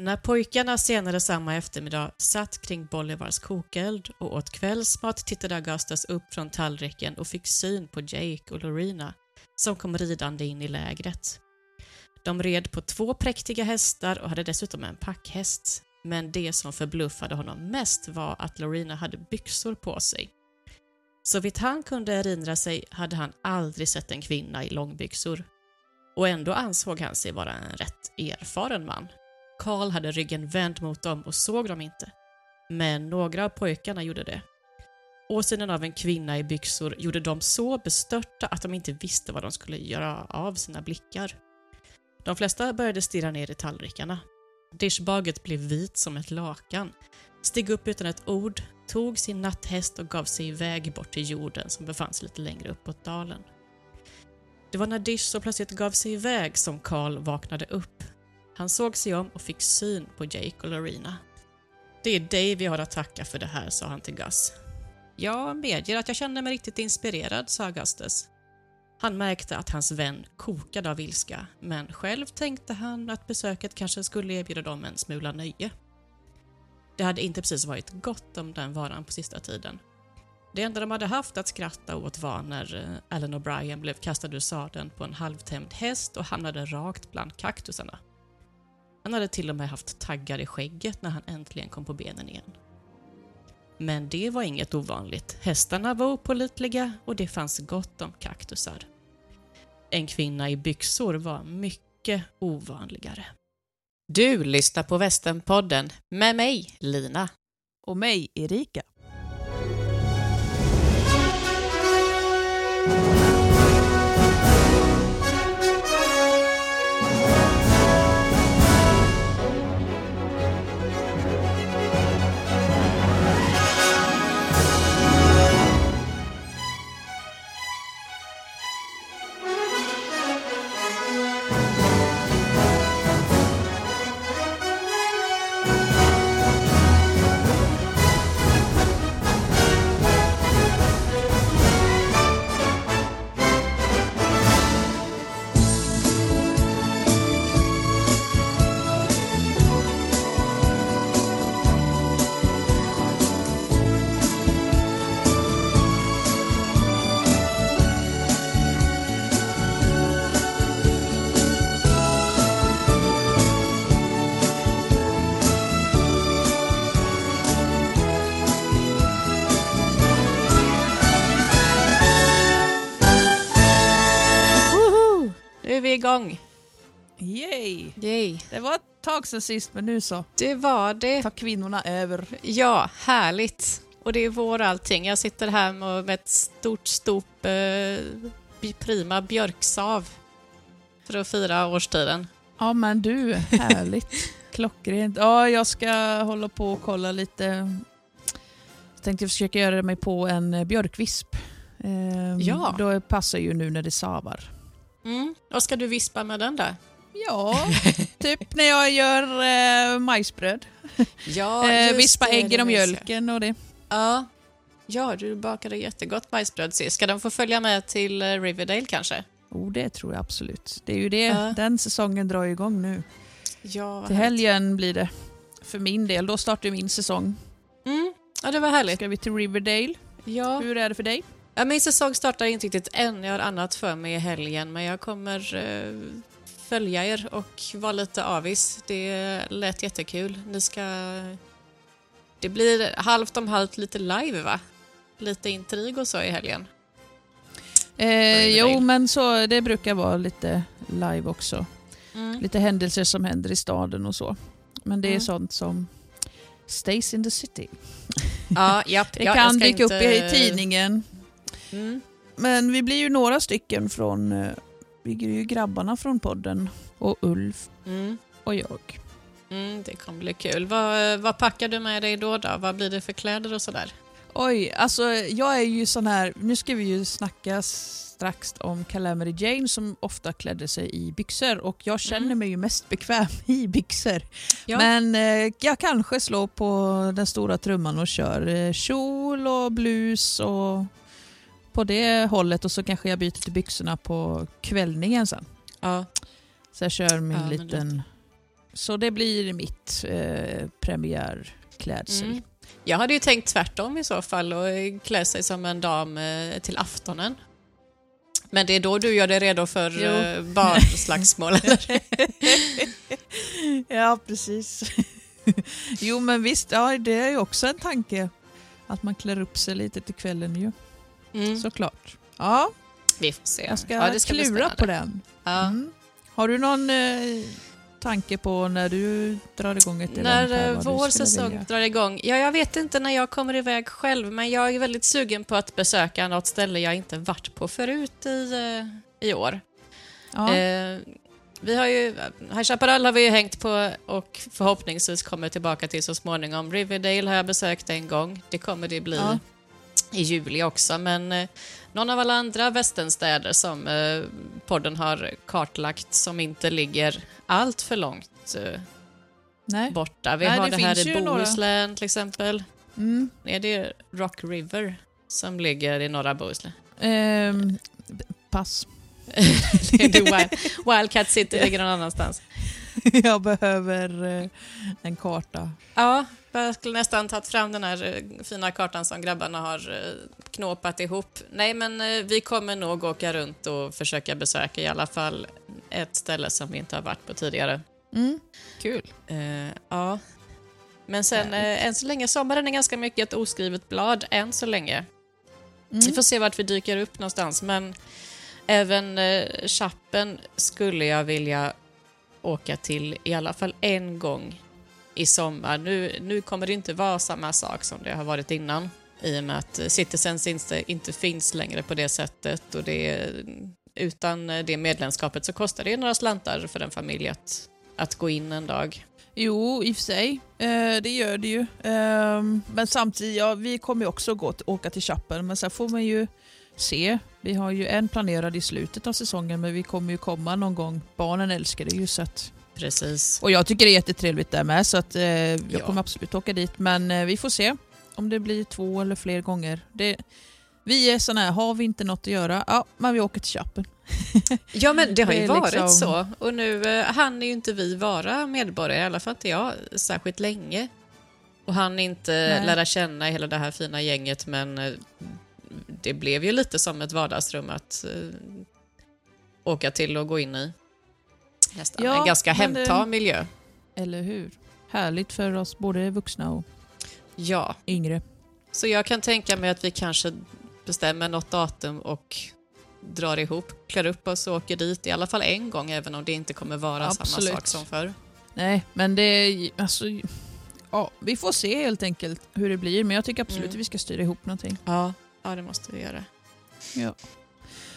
När pojkarna senare samma eftermiddag satt kring Bolivars kokeld och åt kvällsmat tittade Augustus upp från tallriken och fick syn på Jake och Lorena som kom ridande in i lägret. De red på två präktiga hästar och hade dessutom en packhäst. Men det som förbluffade honom mest var att Lorena hade byxor på sig. Så vitt han kunde erinra sig hade han aldrig sett en kvinna i långbyxor. Och ändå ansåg han sig vara en rätt erfaren man. Karl hade ryggen vänd mot dem och såg dem inte. Men några av pojkarna gjorde det. Åsynen av en kvinna i byxor gjorde dem så bestörta att de inte visste vad de skulle göra av sina blickar. De flesta började stirra ner i tallrikarna. Dishbaget blev vit som ett lakan, steg upp utan ett ord, tog sin natthäst och gav sig iväg bort till jorden som befann sig lite längre uppåt dalen. Det var när Dish så plötsligt gav sig iväg som Karl vaknade upp. Han såg sig om och fick syn på Jake och Lorena. Det är dig vi har att tacka för det här, sa han till Gus. Jag medger att jag känner mig riktigt inspirerad, sa Augustus. Han märkte att hans vän kokade av ilska, men själv tänkte han att besöket kanske skulle erbjuda dem en smula nöje. Det hade inte precis varit gott om den varan på sista tiden. Det enda de hade haft att skratta åt var när eh, Alan O'Brien blev kastad ur sadeln på en halvtämd häst och hamnade rakt bland kaktusarna. Han hade till och med haft taggar i skägget när han äntligen kom på benen igen. Men det var inget ovanligt. Hästarna var opålitliga och det fanns gott om kaktusar. En kvinna i byxor var mycket ovanligare. Du lyssnar på Västernpodden med mig, Lina. Och mig, Erika. Igång. Yay! Yay. Det var ett tag sedan sist, men nu så. Det var det. Tar kvinnorna över. Ja, härligt. Och det är vår allting. Jag sitter här med ett stort stop eh, prima björksav för att fira årstiden. Ja, men du, härligt. Klockrent. Ja, jag ska hålla på och kolla lite. Jag tänkte försöka göra mig på en eh, björkvisp. Ehm, Ja. Då passar ju nu när det savar. Mm. Vad ska du vispa med den där? Ja, typ när jag gör eh, majsbröd. Ja, eh, vispa det, äggen och mjölken och det. Ja. ja, du bakade jättegott majsbröd sist. Ska den få följa med till eh, Riverdale kanske? Oh, det tror jag absolut. Det är ju det. Ja. Den säsongen drar igång nu. Ja, Till helgen blir det. För min del. Då startar min säsong. Mm. Ja, det var härligt. Ska vi till Riverdale? Ja. Hur är det för dig? Ja, min säsong startar inte riktigt än. Jag har annat för mig i helgen, men jag kommer eh, följa er och vara lite avis. Det lät jättekul. Ni ska... Det blir halvt om halvt lite live, va? Lite intrig och så i helgen. Eh, jo, men så det brukar vara lite live också. Mm. Lite händelser som händer i staden och så. Men det är Mm. sånt som stays in the city. Ja, japp. Det ja, jag kan ska dyka upp inte- i tidningen. Mm. Men vi blir ju några stycken från... eh, Vi är ju grabbarna från podden. Och Ulf Mm. och jag. Mm, det kommer bli kul. Vad, vad packar du med dig då, då? Vad blir det för kläder och sådär? Oj, alltså jag är ju sån här... Nu ska vi ju snacka strax om Calamity Jane som ofta klädde sig i byxor och jag känner Mm. mig ju mest bekväm i byxor. Ja. Men eh, jag kanske slår på den stora trumman och kör eh, kjol och blus och på det hållet och så kanske jag byter till byxorna på kvällningen sen. Ja. Så jag kör min Ja, liten Så det blir mitt eh, premiärklädsel. Mm. Jag hade ju tänkt tvärtom i så fall och klä sig som en dam eh, till aftonen. Men det är då du gör dig redo för Jo. eh, barnslagsmål, ja, precis. jo, men visst, ja, det är ju också en tanke. Att man klär upp sig lite till kvällen ju, Mm. såklart. Ja, Vi får se. jag ska, ja, det ska bli klura på den. Ja. Mm. Har du någon eh, tanke på när du drar igång ett event? När här, eh, vår säsong vilja? drar igång. Ja, jag vet inte när jag kommer iväg själv, men jag är väldigt sugen på att besöka något ställe jag inte varit på förut i, eh, i år. Ja. Eh, vi har ju, High Chaparral har vi ju hängt på och förhoppningsvis kommer tillbaka till så småningom. Riverdale har jag besökt en gång. Det kommer det bli Ja. I juli också, men eh, någon av alla andra västernstäder som eh, podden har kartlagt som inte ligger allt för långt eh, Nej. borta. Vi Nej, har det det, här i ju några. Bohuslän till exempel. Mm. Är det Rock River som ligger i norra Bohuslän? Ehm, pass. Wildcat City ligger någon annanstans. jag behöver eh, en karta. Ja, jag skulle nästan tagit fram den här eh, fina kartan som grabbarna har eh, knåpat ihop. Nej, men vi kommer nog åka runt och försöka besöka i alla fall ett ställe som vi inte har varit på tidigare. Mm. Kul. Eh, ja. Men sen, eh, än så länge, sommaren är ganska mycket ett oskrivet blad, än så länge. Vi Mm. får se vart vi dyker upp någonstans, men även eh, Chappen skulle jag vilja åka till i alla fall en gång i sommar. Nu, nu kommer det inte vara samma sak som det har varit innan i och med att Citizens inte, inte finns längre på det sättet och det, utan det medlemskapet så kostar det några slantar för en familj att, att gå in en dag. Jo, i och för sig. Eh, det gör det ju. Eh, men samtidigt, ja, vi kommer ju också gå, åka till Chappen, men sen får man ju se. Vi har ju en planerad i slutet av säsongen, men vi kommer ju komma någon gång. Barnen älskar det ju. Så att, Precis. och jag tycker det är jättetrevligt där med, så att, eh, jag Ja. kommer absolut åka dit. Men eh, vi får se om det blir två eller fler gånger. Det, vi är såna här, har vi inte något att göra, ja, men vi åker till Chappen. Ja, men det har Det ju är varit liksom- så. Och nu eh, hann ju inte vi vara medborgare, i alla fall inte jag, särskilt länge. Och han inte Nej. lära känna hela det här fina gänget, men eh, det blev ju lite som ett vardagsrum att eh, åka till och gå in i. Nästan. Ja, en ganska men det- hemtam miljö. Eller hur? Härligt för oss, både vuxna och Ja, yngre. så jag kan tänka mig att vi kanske bestämmer något datum och drar ihop, klär upp oss och åker dit i alla fall en gång, även om det inte kommer vara samma Absolut. sak som förr. Nej, men det alltså, ja, vi får se helt enkelt hur det blir. Men jag tycker absolut Mm. att vi ska styra ihop någonting. Ja, ja det måste vi göra. Ja.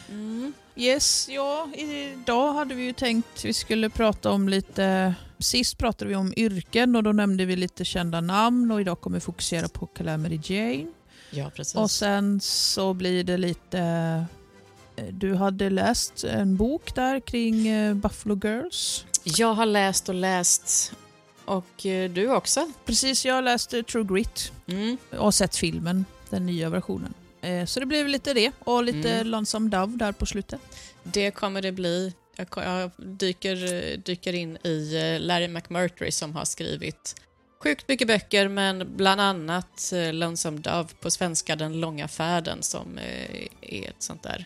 Mm. Yes, ja, idag hade vi ju tänkt vi skulle prata om lite... Sist pratade vi om yrken och då nämnde vi lite kända namn och idag kommer vi fokusera på Calamity Jane. Ja, precis. Och sen så blir det lite... eh, Du hade läst en bok där kring eh, Buffalo Girls. Jag har läst och läst. Och eh, du också? Precis, jag läste True Grit Mm. och sett filmen, den nya versionen. Eh, Så det blev lite det och lite Mm. Lonesome Dove där på slutet. Det kommer det bli. Jag, dyker, dyker in i eh, Larry McMurtry som har skrivit sjukt mycket böcker, men bland annat eh, Lonesome Dove på svenska Den långa färden som är ett sånt där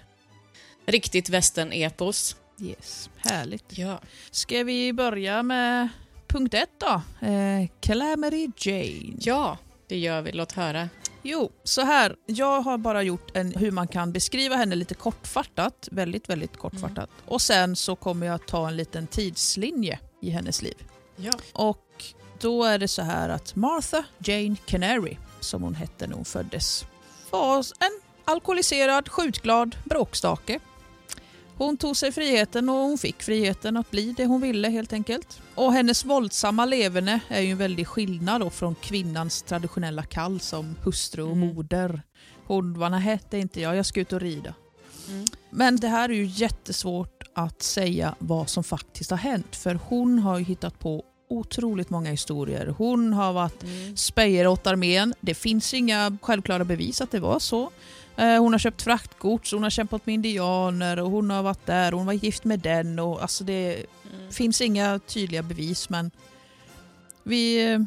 riktigt västern-epos. Yes, härligt. Ja. Ska vi börja med punkt ett då? Eh, Calamity Jane. ja, det gör vi. Låt höra. Jo, så här. Jag har bara gjort en, hur man kan beskriva henne lite kortfattat. Väldigt, väldigt kortfattat. Och sen så kommer jag ta en liten tidslinje i hennes liv. Ja. Och då är det så här att Martha Jane Canary, som hon hette när hon föddes, var en alkoholiserad, skjutglad bråkstake. Hon tog sig friheten och hon fick friheten att bli det hon ville helt enkelt. Och hennes våldsamma leverne är ju en väldig skillnad då från kvinnans traditionella kall som hustru och Mm. moder. Hon var är inte jag, jag ska ut och rida. Mm. Men det här är ju jättesvårt att säga vad som faktiskt har hänt för hon har ju hittat på otroligt många historier. Hon har varit Mm. spejare åt armén. Det finns inga självklara bevis att det var så. Eh, Hon har köpt fraktgods, hon har kämpat med indianer och hon har varit där och hon var gift med den. Och alltså det, Mm. finns inga tydliga bevis men vi, eh,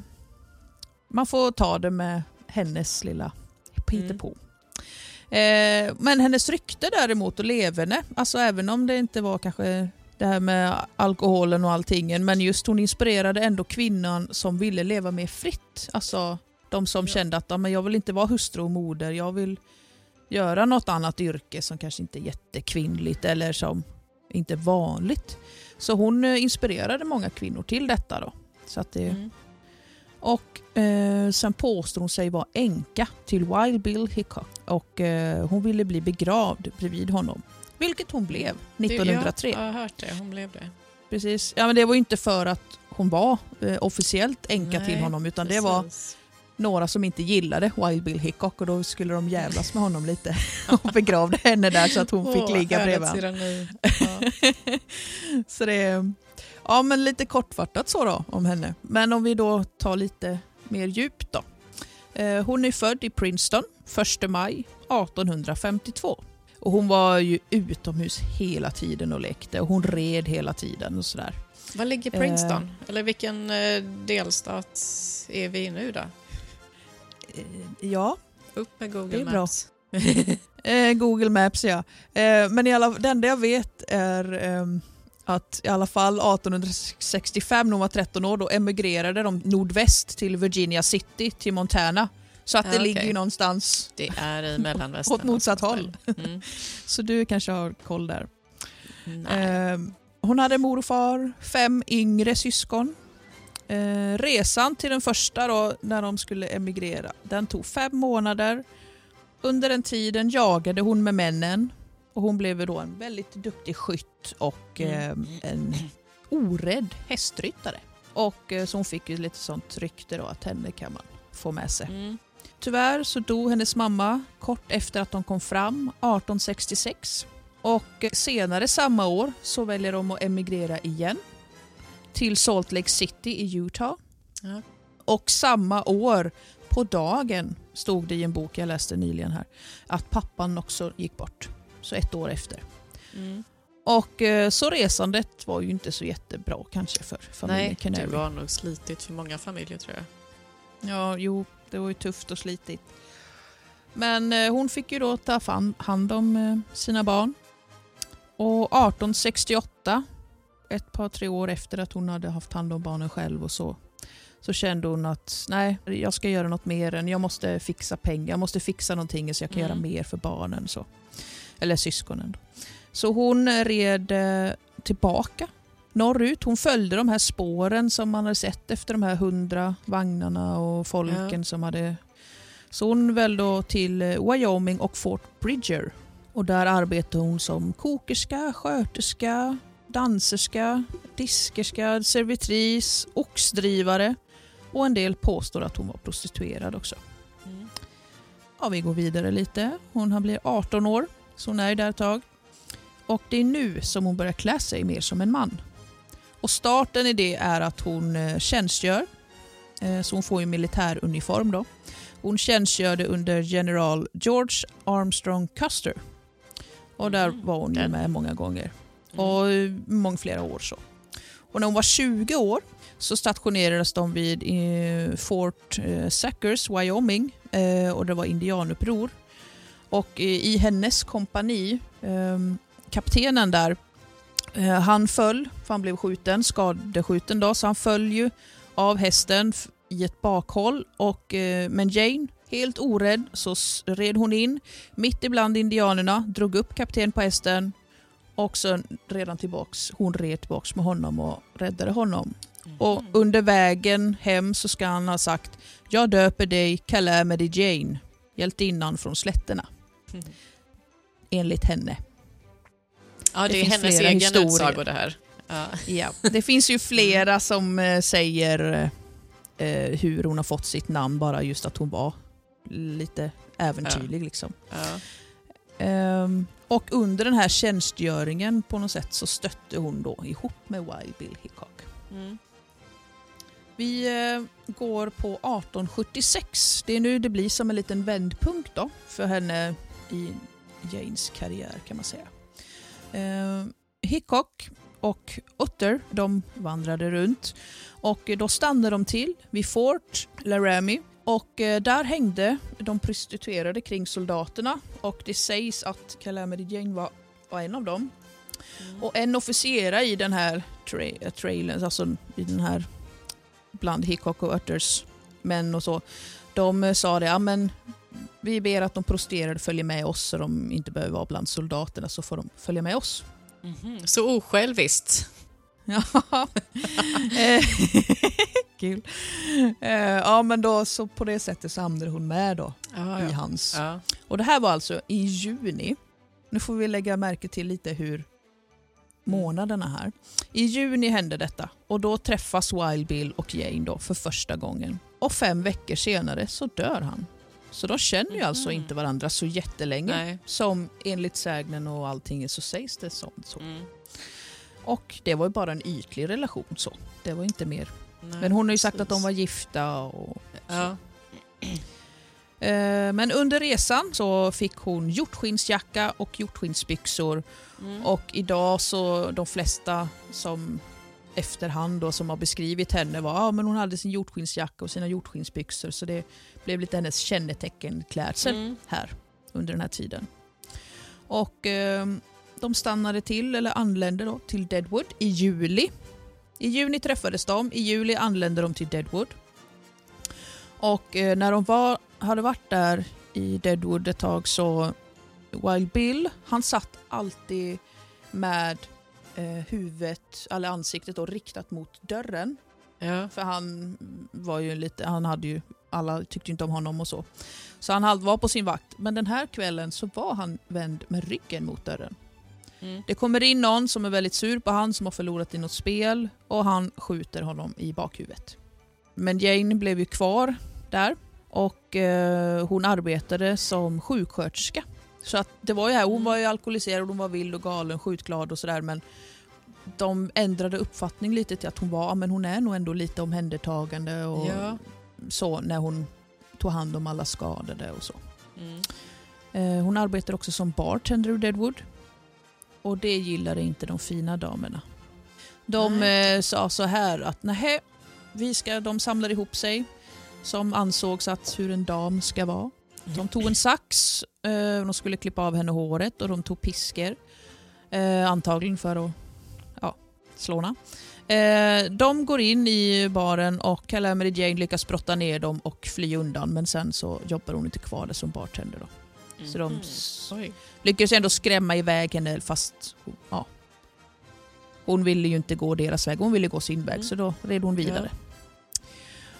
man får ta det med hennes lilla hittepå. Eh, men hennes rykte däremot och leverne, alltså även om det inte var kanske det här med alkoholen och allting, men just hon inspirerade ändå kvinnan som ville leva mer fritt. Alltså de som Ja. kände att men jag vill inte vara hustru och moder, jag vill göra något annat yrke som kanske inte är jättekvinnligt eller som inte är vanligt. Så hon eh, inspirerade många kvinnor till detta. Då. Så att det, Mm. och eh, sen påstår hon sig vara änka till Wild Bill Hickok och eh, hon ville bli begravd bredvid honom. Vilket hon blev 1903. Det, ja, jag har hört det. Hon blev det. Precis. Ja, men det var ju inte för att hon var eh, officiellt änka Nej, till honom utan det var Precis. Några som inte gillade Wild Bill Hickok och då skulle de jävlas med honom lite och begravde henne där så att hon fick ligga bredvid så det är ja, men lite kortfattat så då om henne. Men om vi då tar lite mer djupt då. Eh, hon är född i Princeton 1 maj 1852. Och hon var ju utomhus hela tiden och lekte och hon red hela tiden och sådär. Var ligger Eh. Princeton? Eller vilken eh, delstat är vi i nu då? Eh, ja, Upp med Google. Maps. Eh, Google Maps ja. Eh, men i alla, det enda jag vet är ehm, att i alla fall 1865 när hon var 13 år då emigrerade de nordväst till Virginia City till Montana. Så att Ja, det okej. ligger ju någonstans Det är i mellanvästern. åt motsatt någonstans håll. Mm. Så du kanske har koll där. Nej. Ehm, hon hade mor och far, fem yngre syskon. Eh, resan till den första då, när de skulle emigrera, den tog fem månader. Under den tiden jagade hon med männen och hon blev då en väldigt duktig skytt och eh, en orädd hästryttare. Och eh, så hon fick ju lite sånt rykte då att henne kan man få med sig. Mm. Tyvärr så dog hennes mamma kort efter att de kom fram, 1866. Och senare samma år så väljer de att emigrera igen till Salt Lake City i Utah. Ja. Och samma år på dagen stod det i en bok jag läste nyligen här att pappan också gick bort. Så ett år efter. Mm. Och eh, så resandet var ju inte så jättebra kanske för familjen Nej, Canary. det var nog slitigt för många familjer tror jag. Ja, jo, det var ju tufft och slitigt. Men eh, hon fick ju då ta hand om eh, sina barn. Och 1868, ett par tre år efter att hon hade haft hand om barnen själv och så, så kände hon att nej, jag ska göra något mer än jag måste fixa pengar, jag måste fixa någonting så jag kan Mm. göra mer för barnen. Så. Eller syskonen. Så hon red eh, tillbaka norrut. Hon följde de här spåren som man hade sett efter de här hundra vagnarna och folken Ja. som hade... Så hon väl då till eh, Wyoming och Fort Bridger. Och där arbetade hon som kokerska, sköterska, danserska, diskerska, servitris, oxdrivare och en del påstår att hon var prostituerad också. Mm. Ja, vi går vidare lite. Hon har blivit 18 år, så hon är där ett tag. Och det är nu som hon börjar klä sig mer som en man. Och starten i det är att hon eh, tjänstgör, eh, så hon får ju militäruniform då. Hon tjänstgörde under general George Armstrong Custer. Och där Mm, var hon ju med många gånger. Mm. Och många flera år så. Och när hon var 20 år så stationerades de vid eh, Fort eh, Sackers, Wyoming. Eh, och det var indianuppror. Och i hennes kompani, ehm, kaptenen där, han föll, för han blev skjuten, skadeskjuten då, så han föll ju av hästen i ett bakhåll. Och, men Jane, helt orädd, så red hon in mitt ibland indianerna, drog upp kapten på hästen och sen redan tillbaks, hon red tillbaks med honom och räddade honom. Och Mm. under vägen hem så ska han ha sagt Jag döper dig Calamity Jane, hjältinnan från slätterna. Mm. Enligt henne. Ja, det, det är hennes egen historier. utsago det här. Ja. Ja. Det finns ju flera som eh, säger eh, hur hon har fått sitt namn, bara just att hon var lite äventyrlig. Liksom. Ja. Ehm, och under den här tjänstgöringen på något sätt så stötte hon då ihop med Wild Bill Hickok. Mm. Vi eh, går på 1876. Det är nu det blir som en liten vändpunkt då för henne i Janes karriär kan man säga. Eh, Hickok och Utter de vandrade runt och då stannade de till vid Fort Laramie och eh, där hängde de prostituerade kring soldaterna och det sägs att Calamity Jane var, var en av dem. Mm. Och en officerare i den här tra eh, trailen, alltså i den här bland Hickok och Utters män och så, de eh, sa det, ja men vi ber att de prostituerade följer med oss så de inte behöver vara bland soldaterna så får de följa med oss. Mhm, Så osjälviskt. Ja, Eh, kul. Eh, Ja men då så på det sättet så hamnade hon med då Ja, i ja. hans. Och det här var alltså i juni. Nu får vi lägga märke till lite hur månaderna här. I juni hände detta och då träffas Wild Bill och Jane då för första gången. Och fem veckor senare så dör han. Så de känner ju alltså Mhm. inte varandra så jättelänge. Nej. Som enligt sägnen och allting så sägs det som så. Mm. Och det var ju bara en ytlig relation så. Det var inte mer. Nej, Men hon har ju sagt att de precis. var gifta och Ja. Eh, Men under resan så fick hon hjortskinsjacka och hjortskinsbyxor Mm. och idag så de flesta som efterhand då, som har beskrivit henne var ja, men hon hade sin hjortskinsjacka och sina hjortskinsbyxor så det blev lite hennes kännetecken klädsel Mm. här under den här tiden. Och eh, de stannade till, eller anlände då, till Deadwood i juli. I juni träffades de, i juli anlände de till Deadwood. Och eh, när de var, hade varit där i Deadwood ett tag så Wild Bill, han satt alltid med eh, huvudet, eller ansiktet då, riktat mot dörren. Ja. För han var ju lite, han hade ju, alla tyckte inte om honom och så. Så han var på sin vakt. Men den här kvällen så var han vänd med ryggen mot dörren. Mm. Det kommer in någon som är väldigt sur på han som har förlorat i något spel och han skjuter honom i bakhuvudet. Men Jane blev ju kvar där och eh, hon arbetade som sjuksköterska. Så att det var ju här, hon Mm. var ju alkoholiserad, hon var vild och galen, skjutglad och sådär men de ändrade uppfattning lite till att hon var, men hon är nog ändå lite omhändertagande och Ja. så när hon tog hand om alla skadade och så. Mm. Eh, hon arbetar också som bartender i Deadwood. Och det gillade inte de fina damerna. De eh, sa så här att nej, vi ska, de samlade ihop sig som ansågs att hur en dam ska vara. De tog en sax, eh, de skulle klippa av henne håret och de tog pisker. Eh, antagligen för att ja, slå henne. Eh, de går in i baren och Calamity Jane lyckas brotta ner dem och fly undan men sen så jobbar hon inte kvar där som bartender. Då. Så de Oj. lyckades ändå skrämma iväg henne fast hon- ja, hon ville ju inte gå deras väg, hon ville gå sin väg Mm. så då red hon vidare.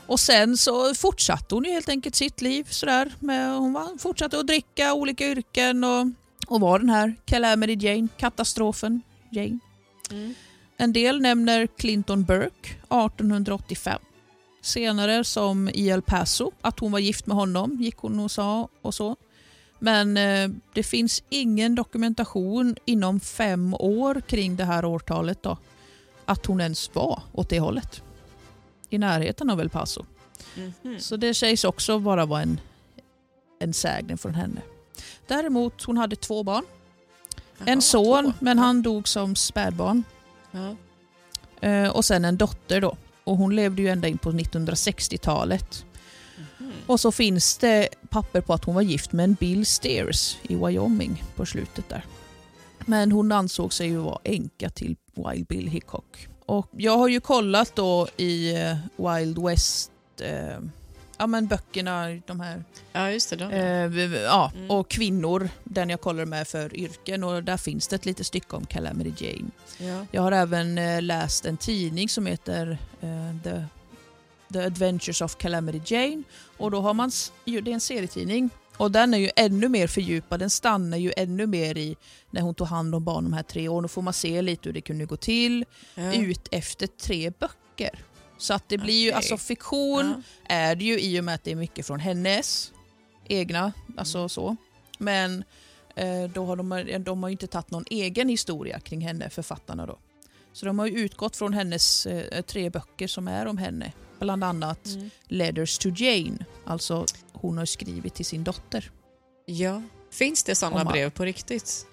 Och sen så fortsatte hon ju helt enkelt sitt liv sådär. Med, hon var, fortsatte att dricka olika yrken och, och var den här Calamity Jane, katastrofen Jane. Mm. En del nämner Clinton Burke 1885. Senare som i El Paso, att hon var gift med honom gick hon och sa och så. Men eh, det finns ingen dokumentation inom fem år kring det här årtalet då. Att hon ens var åt det hållet. I närheten av El Paso. Mhm. Så det sägs också bara vara en, en sägning från henne. Däremot, hon hade två barn. Jaha, En son, två. men han dog som spädbarn. Ja. Eh, och sen en dotter då. Och hon levde ju ända in på 1960-talet. Och så finns det papper på att hon var gift med en Bill Steers i Wyoming på slutet där. Men hon ansåg sig ju vara änka till Wild Bill Hickok. Och jag har ju kollat då i eh, Wild West, eh, ja men böckerna, de här, ja, just det. De. eh, ja, Mm. och kvinnor, den jag kollar med för yrken och där finns det ett litet stycke om Calamity Jane. ja. Jag har även eh, läst en tidning som heter eh, The, The Adventures of Calamity Jane. Och då har man, ju- det är en serietidning och den är ju ännu mer fördjupad. Den stannar ju ännu mer i när hon tog hand om barn de här tre åren. Då får man se lite hur det kunde gå till Ja. ut efter tre böcker. Så att det blir ju, Okej. alltså fiktion Ja. är det ju i och med att det är mycket från hennes egna, alltså Mm. så. Men eh, då har de, de har ju inte tagit någon egen historia kring henne, författarna då. Så de har ju utgått från hennes eh, tre böcker som är om henne. Bland annat Mm. Letters to Jane, alltså hon har skrivit till sin dotter. ja. Finns det sådana man- brev på riktigt?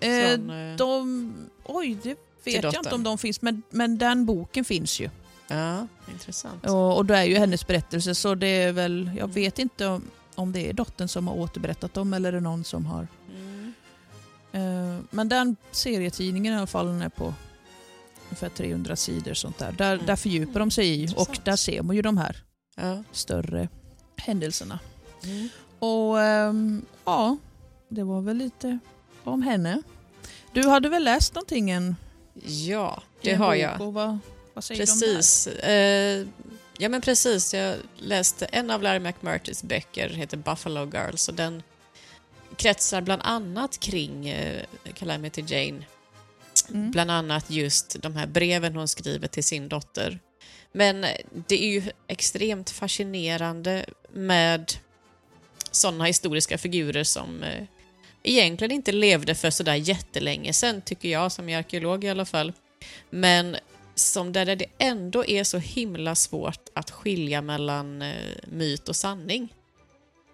Eh, Från, eh, de, oj, det vet jag inte om de finns, men, men den boken finns ju. Ja, intressant. Och, och det är ju hennes berättelse, så det är väl, jag vet inte om, om det är dottern som har återberättat dem eller är det någon som har. Mm. Eh, men den serietidningen i alla fall, den är på ungefär 300 sidor sånt där. Där, Mm. där fördjupar de sig i och Intressant. där ser man ju de här Ja. större händelserna. Mm. Och ehm, ja, det var väl lite om henne. Du hade väl läst någonting en, ja, det har jag. Och vad, vad Precis. Eh, ja, men precis. Jag läste en av Larry McMurtrys böcker, heter Buffalo Girls, och den kretsar bland annat kring eh, Calamity Jane. Mm. Bland annat just de här breven hon skriver till sin dotter. Men det är ju extremt fascinerande med sådana historiska figurer som eh, egentligen inte levde för sådär jättelänge sedan, tycker jag, som är arkeolog i alla fall. Men som där det ändå är så himla svårt att skilja mellan eh, myt och sanning.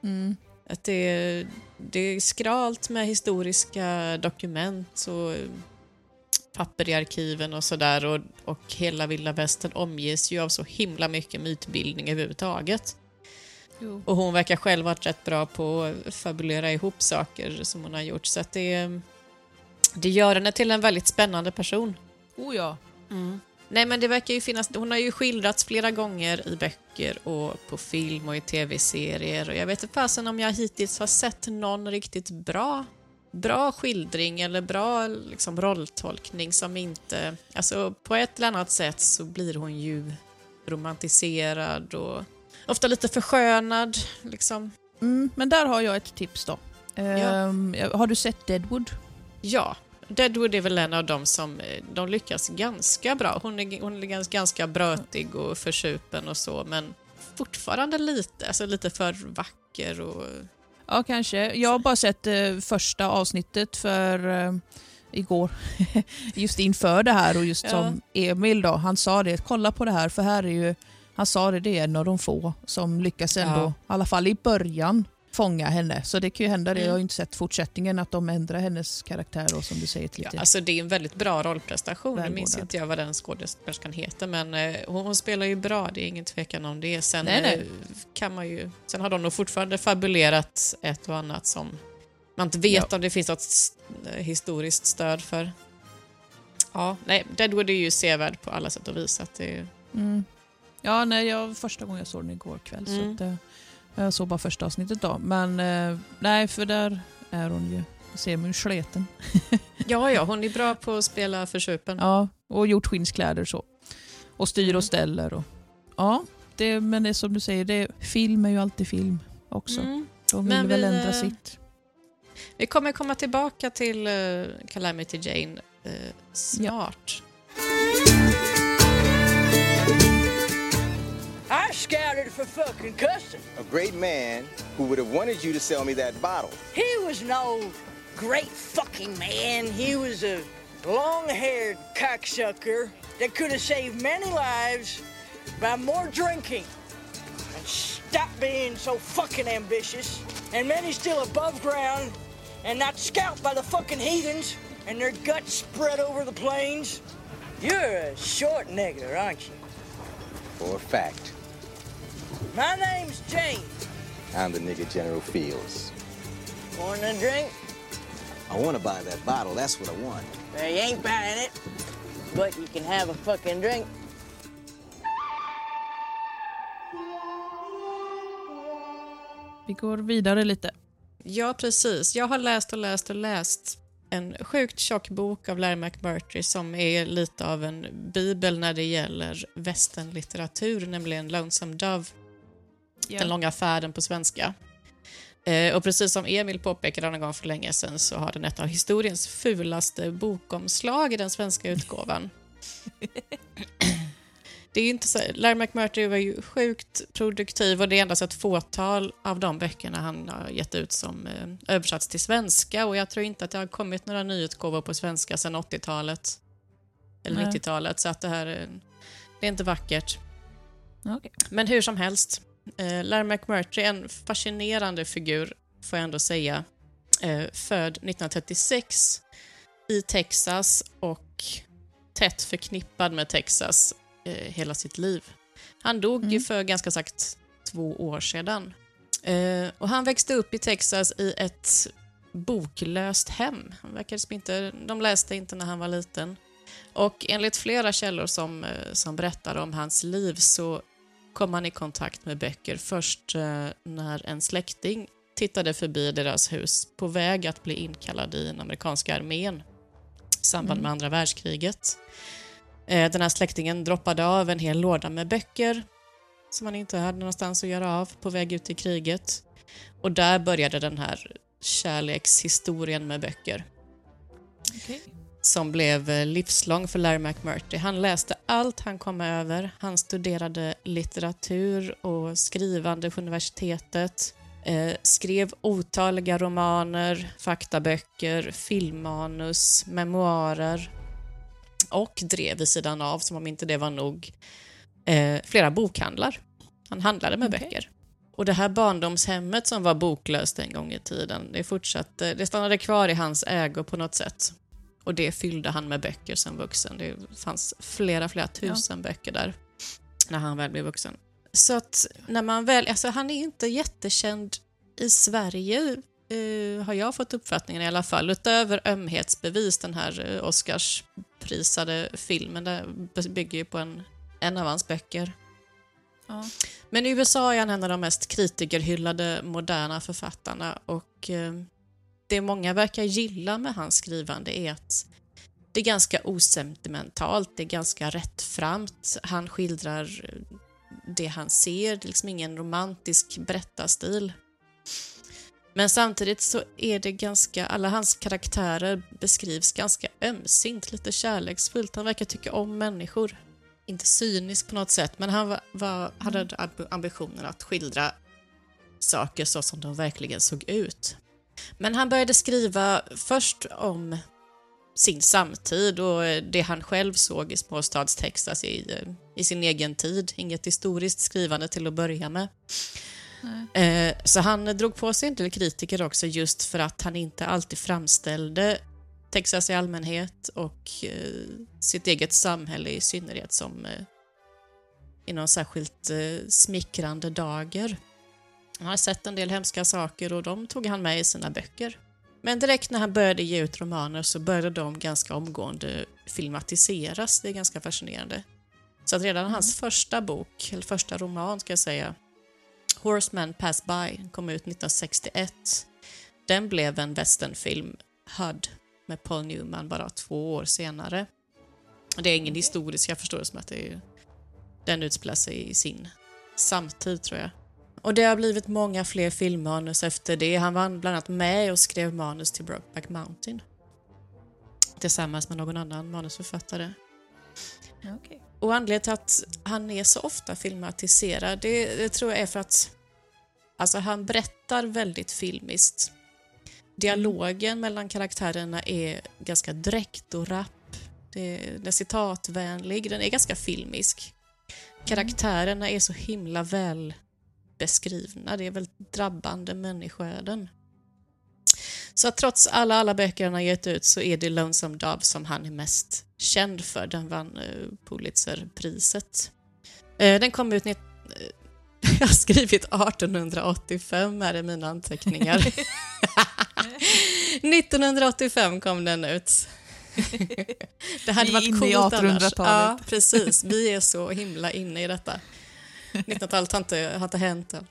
Mm. Att det, det är skralt med historiska dokument och eh, papper i arkiven och sådär och, och hela vilda västern omges ju av så himla mycket mytbildning överhuvudtaget. Jo. Och hon verkar själv varit rätt bra på att fabulera ihop saker som hon har gjort så att det, det gör henne till en väldigt spännande person. Oh ja. Nej men det verkar ju finnas, hon har ju skildrats flera gånger i böcker och på film och i tv-serier och jag vet inte fasen om jag hittills har sett någon riktigt bra bra skildring eller bra liksom, rolltolkning som inte... Alltså på ett eller annat sätt så blir hon ju romantiserad och ofta lite förskönad. Liksom. Mm, men där har jag ett tips då. Ehm, Har du sett Deadwood? Ja, Deadwood är väl en av dem som eh, de lyckas ganska bra. Hon är, hon är gans- ganska brötig och försupen och så, men fortfarande lite, alltså lite för vacker och... Ja, kanske. Jag har bara sett eh, första avsnittet för eh, igår. just inför det här och just Ja. som Emil då, han sa det, kolla på det här för här är ju, han sa det, det är en av de få som lyckas ändå, Ja. i alla fall i början, fånga henne. Så det kan ju hända det, Mm. jag har ju inte sett fortsättningen, att de ändrar hennes karaktär och som du säger till Ja, lite. alltså det är en väldigt bra rollprestation. Nu minns inte jag vad den skådespelerskan heter, men eh, hon, hon spelar ju bra, det är ingen tvekan om det. Sen, Nej, nej. eh, Kan man ju, sen har de nog fortfarande fabulerat ett och annat som man inte vet om det finns något eh, historiskt stöd för. Ja, nej, Deadwood är ju sevärd på alla sätt och vis. Att det, Mm. Ja, nej, jag, första gången jag såg den igår kväll. Mm. Så att, jag såg bara första avsnittet då. Men eh, nej, för där är hon ju, ser man ju sleten. ja, ja, hon är bra på att spela försupen. Ja, och gjort skinnskläder så. Och styr Mm. och ställer. Och, ja, det, men det är som du säger, det, film är ju alltid film också. Mm. De vill Men väl vi, ändra eh, sitt. Vi kommer komma tillbaka till uh, Calamity Jane eh, snart. I scouted for fucking custom. A great man who would have wanted you to sell me that bottle. He was no great fucking man. He was a long-haired cocksucker that could have saved many lives by more drinking. And stop being so fucking ambitious. And many still above ground and not scalped by the fucking heathens and their guts spread over the plains. You're a short nigger, aren't you? For a fact, My name's Jane. I'm the nigga General Fields. Want a drink? I want to buy that bottle. That's what I want. Well, you ain't buying it, but you can have a fucking drink. Vi går vidare lite. Ja, precis. Jag har läst och läst och läst en sjukt tjock bok av Larry McMurtry som är lite av en bibel när det gäller västernlitteratur, nämligen Lonesome Dove, Den långa färden på svenska. Eh, och precis som Emil påpekade någon gång för länge sedan så har den ett av historiens fulaste bokomslag i den svenska utgåvan. Det är inte så, Larry McMurtry var ju sjukt produktiv och det är endast ett fåtal av de böckerna han har gett ut som eh, översatts till svenska och jag tror inte att det har kommit några nyutgåvor på svenska sedan 80-talet. Eller Nej. 90-talet, så att det här är, det är inte vackert. Okej. Men hur som helst, eh, Larry McMurtry är en fascinerande figur, får jag ändå säga. Eh, född 1936 i Texas och tätt förknippad med Texas eh, hela sitt liv. Han dog ju för ganska sagt två år sedan. Eh, och han växte upp i Texas i ett boklöst hem. Han verkade som inte, de läste inte när han var liten. Och enligt flera källor som, eh, som berättar om hans liv så kom han i kontakt med böcker först eh, när en släkting tittade förbi deras hus på väg att bli inkallad i den amerikanska armén i samband med andra världskriget. Eh, Den här släktingen droppade av en hel låda med böcker som han inte hade någonstans att göra av på väg ut i kriget. Och där började den här kärlekshistorien med böcker Okej. Som blev eh, livslång för Larry McMurtry. Han läste allt han kom över. Han studerade litteratur och skrivande på universitetet. Eh, skrev otaliga romaner, faktaböcker, filmmanus, memoarer och drev vid sidan av, som om inte det var nog, eh, flera bokhandlar. Han handlade med Okej. böcker. Och det här barndomshemmet som var boklöst en gång i tiden, det, fortsatte, det stannade kvar i hans ägo på något sätt. Och det fyllde han med böcker som vuxen. Det fanns flera, flera tusen böcker där när han väl blev vuxen. Så att när man väl, alltså han är inte jättekänd i Sverige eh, har jag fått uppfattningen i alla fall. Utöver Ömhetsbevis, den här eh, Oscarsprisade filmen, det bygger ju på en, en av hans böcker. Ja. Men i USA är han en av de mest kritikerhyllade moderna författarna och eh, det många verkar gilla med hans skrivande är att det är ganska osentimentalt, det är ganska rättframt. Han skildrar eh, det han ser, det är liksom ingen romantisk berättarstil. Men samtidigt så är det ganska, alla hans karaktärer beskrivs ganska ömsint, lite kärleksfullt. Han verkar tycka om människor. Inte cynisk på något sätt, men han var, var, hade amb- ambitionen att skildra saker så som de verkligen såg ut. Men han började skriva först om sin samtid och det han själv såg i småstads-Texas i, eh, i sin egen tid. Inget historiskt skrivande till att börja med. Eh, Så han drog på sig en del kritiker också just för att han inte alltid framställde Texas i allmänhet och eh, sitt eget samhälle i synnerhet som eh, i någon särskilt eh, smickrande dager. Han har sett en del hemska saker och de tog han med i sina böcker. Men direkt när han började ge ut romaner så började de ganska omgående filmatiseras. Det är ganska fascinerande. Så att redan hans första bok, eller första roman ska jag säga, Horseman Pass By, kom ut 1961. Den blev en westernfilm, HUD, med Paul Newman bara två år senare. Det är ingen historisk, jag förstår det som att det är, den utspelar sig i sin samtid tror jag. Och det har blivit många fler filmmanus efter det. Han var bland annat med och skrev manus till Brokeback Mountain. Tillsammans med någon annan manusförfattare. Okej. Och anledningen till att han är så ofta filmatiserad, det, det tror jag är för att alltså, han berättar väldigt filmiskt. Dialogen mellan karaktärerna är ganska direkt och rapp. Det, den är citatvänlig, den är ganska filmisk. Karaktärerna är så himla väl beskrivna. Det är väldigt drabbande människoöden. Så att trots alla, alla böcker han har gett ut så är det Lonesome Dove som han är mest känd för. Den vann eh, Pulitzerpriset. Eh, den kom ut... eh, Jag har skrivit 1885 här i mina anteckningar. 1985 kom den ut. Det hade Vi är varit inne i coolt annars. 1800-talet. Ja, precis. Vi är så himla inne i detta. 1900-talet har inte, har inte hänt än.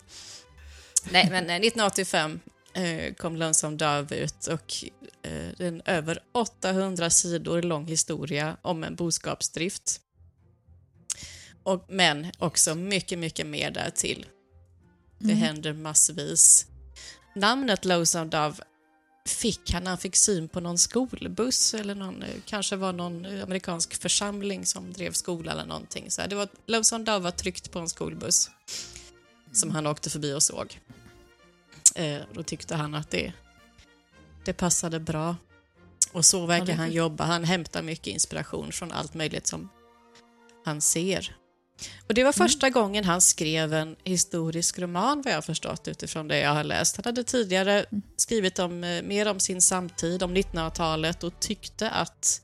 Nej, men eh, 1985 eh, kom Lonesome Dove ut och eh, det är en över 800 sidor lång historia om en boskapsdrift. Och, men också mycket, mycket mer därtill. Det händer massvis. Namnet Lonesome Dove fick han när han fick syn på någon skolbuss eller någon, kanske var någon amerikansk församling som drev skola eller någonting. Så det var, Lonesome Dove var tryckt på en skolbuss som han åkte förbi och såg. Eh, då tyckte han att det, det passade bra. Och så verkar han jobba. Han hämtar mycket inspiration från allt möjligt som han ser. Och Det var första gången han skrev en historisk roman vad jag har förstått utifrån det jag har läst. Han hade tidigare skrivit om, eh, mer om sin samtid, om 1900-talet och tyckte att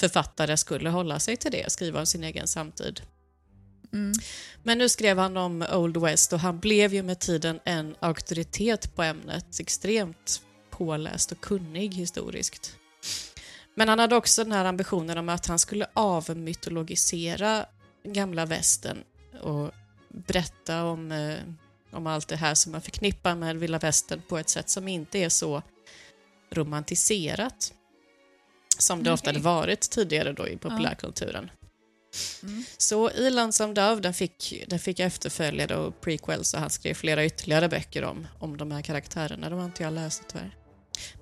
författare skulle hålla sig till det, skriva om sin egen samtid. Mm. Men nu skrev han om Old West och han blev ju med tiden en auktoritet på ämnet, extremt påläst och kunnig historiskt. Men han hade också den här ambitionen om att han skulle avmytologisera gamla västern och berätta om, eh, om allt det här som man förknippar med vilda västern på ett sätt som inte är så romantiserat som det ofta hade varit tidigare då i populärkulturen. Mm. Så i Lonesome Dove, den fick, den fick efterföljare och prequels och han skrev flera ytterligare böcker om, om de här karaktärerna. De har inte jag läst tyvärr.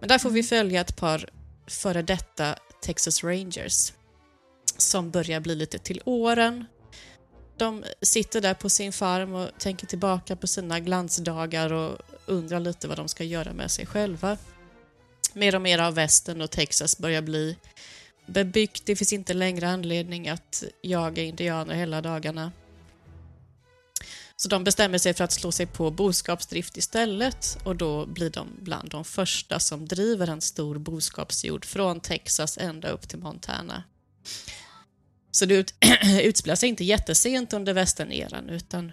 Men där får vi följa ett par före detta Texas Rangers som börjar bli lite till åren. De sitter där på sin farm och tänker tillbaka på sina glansdagar och undrar lite vad de ska göra med sig själva. Mer och mer av västern och Texas börjar bli bebyggt. Det finns inte längre anledning att jaga indianer hela dagarna. Så de bestämmer sig för att slå sig på boskapsdrift istället och då blir de bland de första som driver en stor boskapsjord från Texas ända upp till Montana. Så det ut, utspelar sig inte jättesent under västerneran utan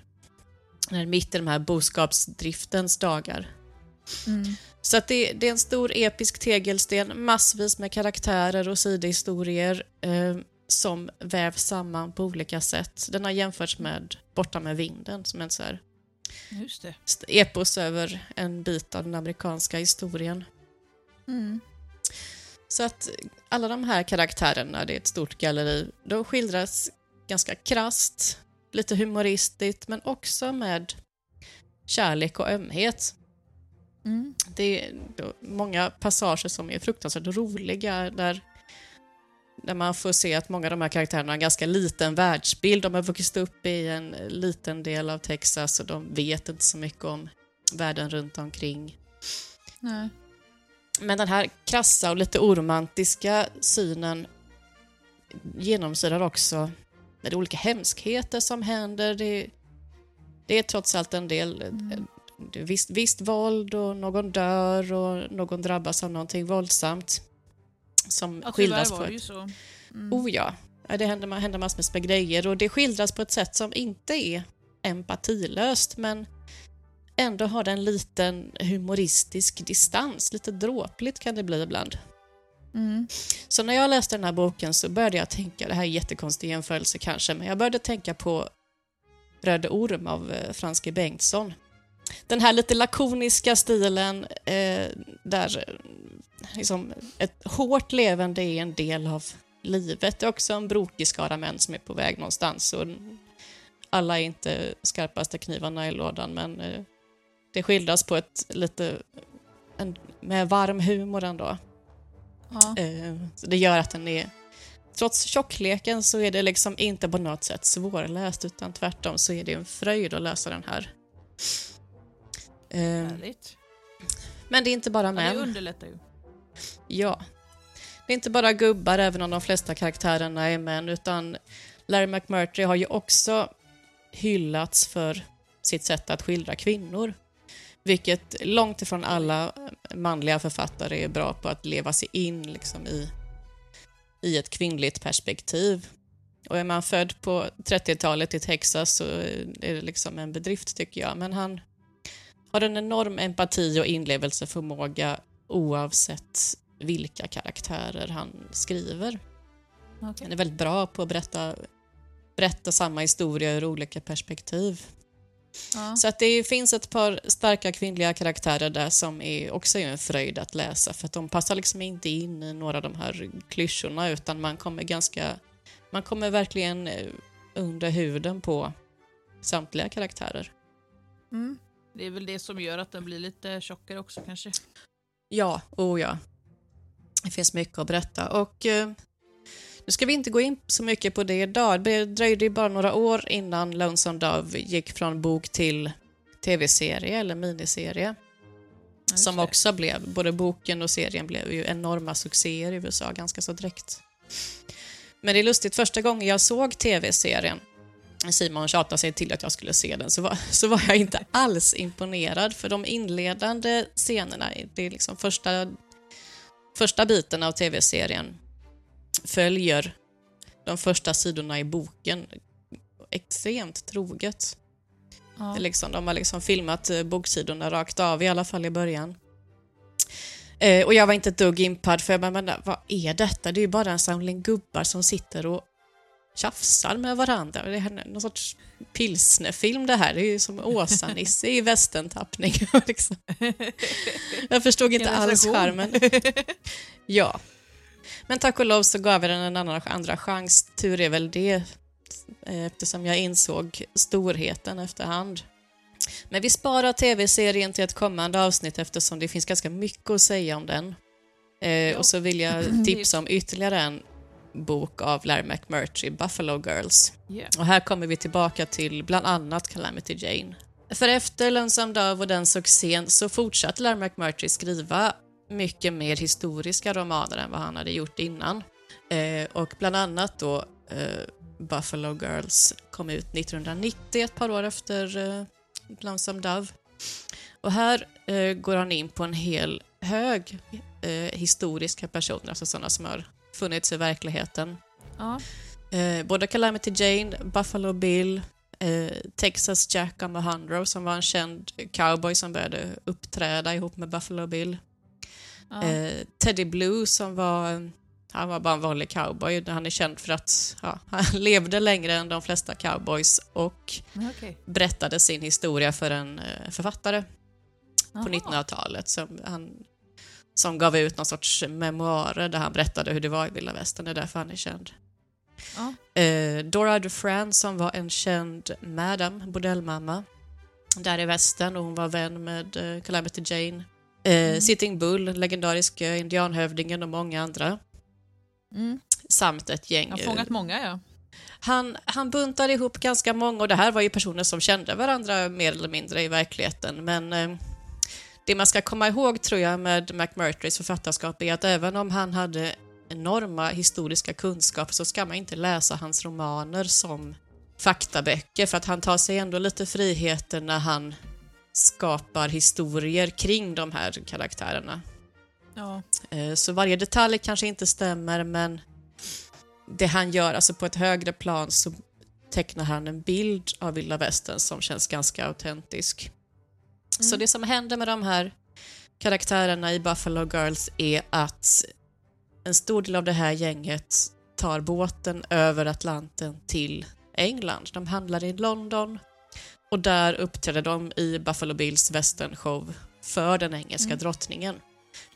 när mitt i de här boskapsdriftens dagar. Mm. Så att det, det är en stor episk tegelsten, massvis med karaktärer och sidohistorier eh, som vävs samman på olika sätt. Den har jämförts med Borta med vinden som en så här Just det. epos över en bit av den amerikanska historien. Mm. Så att alla de här karaktärerna, det är ett stort galleri, de skildras ganska krast, lite humoristiskt men också med kärlek och ömhet. Mm. Det är många passager som är fruktansvärt roliga där, där man får se att många av de här karaktärerna har en ganska liten världsbild. De har vuxit upp i en liten del av Texas och de vet inte så mycket om världen runt omkring. Nej. Men den här krassa och lite oromantiska synen genomsyrar också med olika hemskheter som händer. Det, det är trots allt en del det är visst, visst våld och någon dör och någon drabbas av någonting våldsamt som Ja, skildras på var det ju så. Mm. Oh ja, Ja, det händer, händer massor med grejer och det skildras på ett sätt som inte är empatilöst men ändå har det en liten humoristisk distans. Lite dråpligt kan det bli ibland. Mm. Så när jag läste den här boken så började jag tänka, det här är en jättekonstig jämförelse kanske, men jag började tänka på Röde Orm av eh, Frans G. Bengtsson. Den här lite lakoniska stilen eh, där liksom, ett hårt levande är en del av livet. Det är också en brokig skara män som är på väg någonstans. Och alla är inte skarpaste knivarna i lådan, men eh, det skildras på ett lite en, med varm humor ändå. Ja. Eh, så det gör att den är... Trots tjockleken så är det liksom inte på något sätt svårläst utan tvärtom så är det en fröjd att läsa den här. Eh, Härligt. men det är inte bara Ja, det män. underlättar ju. Ja. Det är inte bara gubbar även om de flesta karaktärerna är män utan Larry McMurtry har ju också hyllats för sitt sätt att skildra kvinnor. Vilket långt ifrån alla manliga författare är bra på att leva sig in liksom, i, i ett kvinnligt perspektiv. Och är man född på 30-talet i Texas så är det liksom en bedrift tycker jag. Men han har en enorm empati och inlevelseförmåga oavsett vilka karaktärer han skriver. Okej. Han är väldigt bra på att berätta, berätta samma historia ur olika perspektiv. Ja. Så att det finns ett par starka kvinnliga karaktärer där som är också är en fröjd att läsa för att de passar liksom inte in i några av de här klyschorna utan man kommer ganska... Man kommer verkligen eh, under huden på samtliga karaktärer. Mm. Det är väl det som gör att den blir lite tjockare också kanske. Ja, oh ja. Det finns mycket att berätta och eh, nu ska vi inte gå in så mycket på det idag. Det dröjde ju bara några år innan Lonesome Dove gick från bok till tv-serie eller miniserie. Just som också blev, både boken och serien blev ju enorma succéer i USA ganska så direkt. Men det är lustigt, första gången jag såg tv-serien, Simon tjatade sig till att jag skulle se den, så var, så var jag inte alls imponerad för de inledande scenerna, det är liksom första, första biten av tv-serien, följer de första sidorna i boken extremt troget. Ja. Liksom, de har liksom filmat eh, boksidorna rakt av, i alla fall i början. Eh, och jag var inte ett dugg impad för jag bara, men vad är detta? Det är ju bara en samling gubbar som sitter och tjafsar med varandra. Det är någon sorts pilsnerfilm det här. Det är ju som Åsa-Nisse i västerntappning. liksom. Jag förstod inte alls charmen. Ja. Men tack och lov så gav jag den en annan, andra chans. Tur är väl det, eh, eftersom jag insåg storheten efterhand. Men vi sparar tv-serien till ett kommande avsnitt eftersom det finns ganska mycket att säga om den. Eh, och så vill jag tipsa om ytterligare en bok av Larry McMurtry, Buffalo Girls. Yeah. Och här kommer vi tillbaka till bland annat Calamity Jane. För efter Lönsam Döv och den succén så fortsatte Larry McMurtry skriva mycket mer historiska romaner än vad han hade gjort innan. Eh, och bland annat då eh, Buffalo Girls kom ut 1990, ett par år efter eh, Lönsam Dove. Och här eh, går han in på en hel hög eh, historiska personer, alltså sådana som har funnits i verkligheten. Ja. Eh, både Calamity Jane, Buffalo Bill, eh, Texas Jack Amahundro som var en känd cowboy som började uppträda ihop med Buffalo Bill. Ja. Eh, Teddy Blue som var, han var bara en vanlig cowboy. Han är känd för att ja, han levde längre än de flesta cowboys och Okej. berättade sin historia för en eh, författare på Jaha. 1900-talet som, han, som gav ut någon sorts memoarer där han berättade hur det var i vilda västern. Det är därför han är känd. Ja. Eh, Dora Dufran som var en känd madam, bordellmamma, där i västern och hon var vän med eh, Calamity Jane. Eh, Sitting Bull, legendarisk eh, indianhövdingen och många andra. Mm. Samt ett gäng. Jag har eh, fångat många, ja. han, han buntade ihop ganska många och det här var ju personer som kände varandra mer eller mindre i verkligheten. Men eh, det man ska komma ihåg tror jag med McMurtrys författarskap är att även om han hade enorma historiska kunskaper så ska man inte läsa hans romaner som faktaböcker för att han tar sig ändå lite friheter när han skapar historier kring de här karaktärerna. ja. Eh, Så varje detalj kanske inte stämmer, men det han gör, alltså på ett högre plan, så tecknar han en bild av vilda västern som känns ganska autentisk. Så det som händer med de här karaktärerna i Buffalo Girls är att en stor del av det här gänget tar båten över Atlanten till England. De handlar i London och där uppträder de i Buffalo Bills västernshow för den engelska drottningen.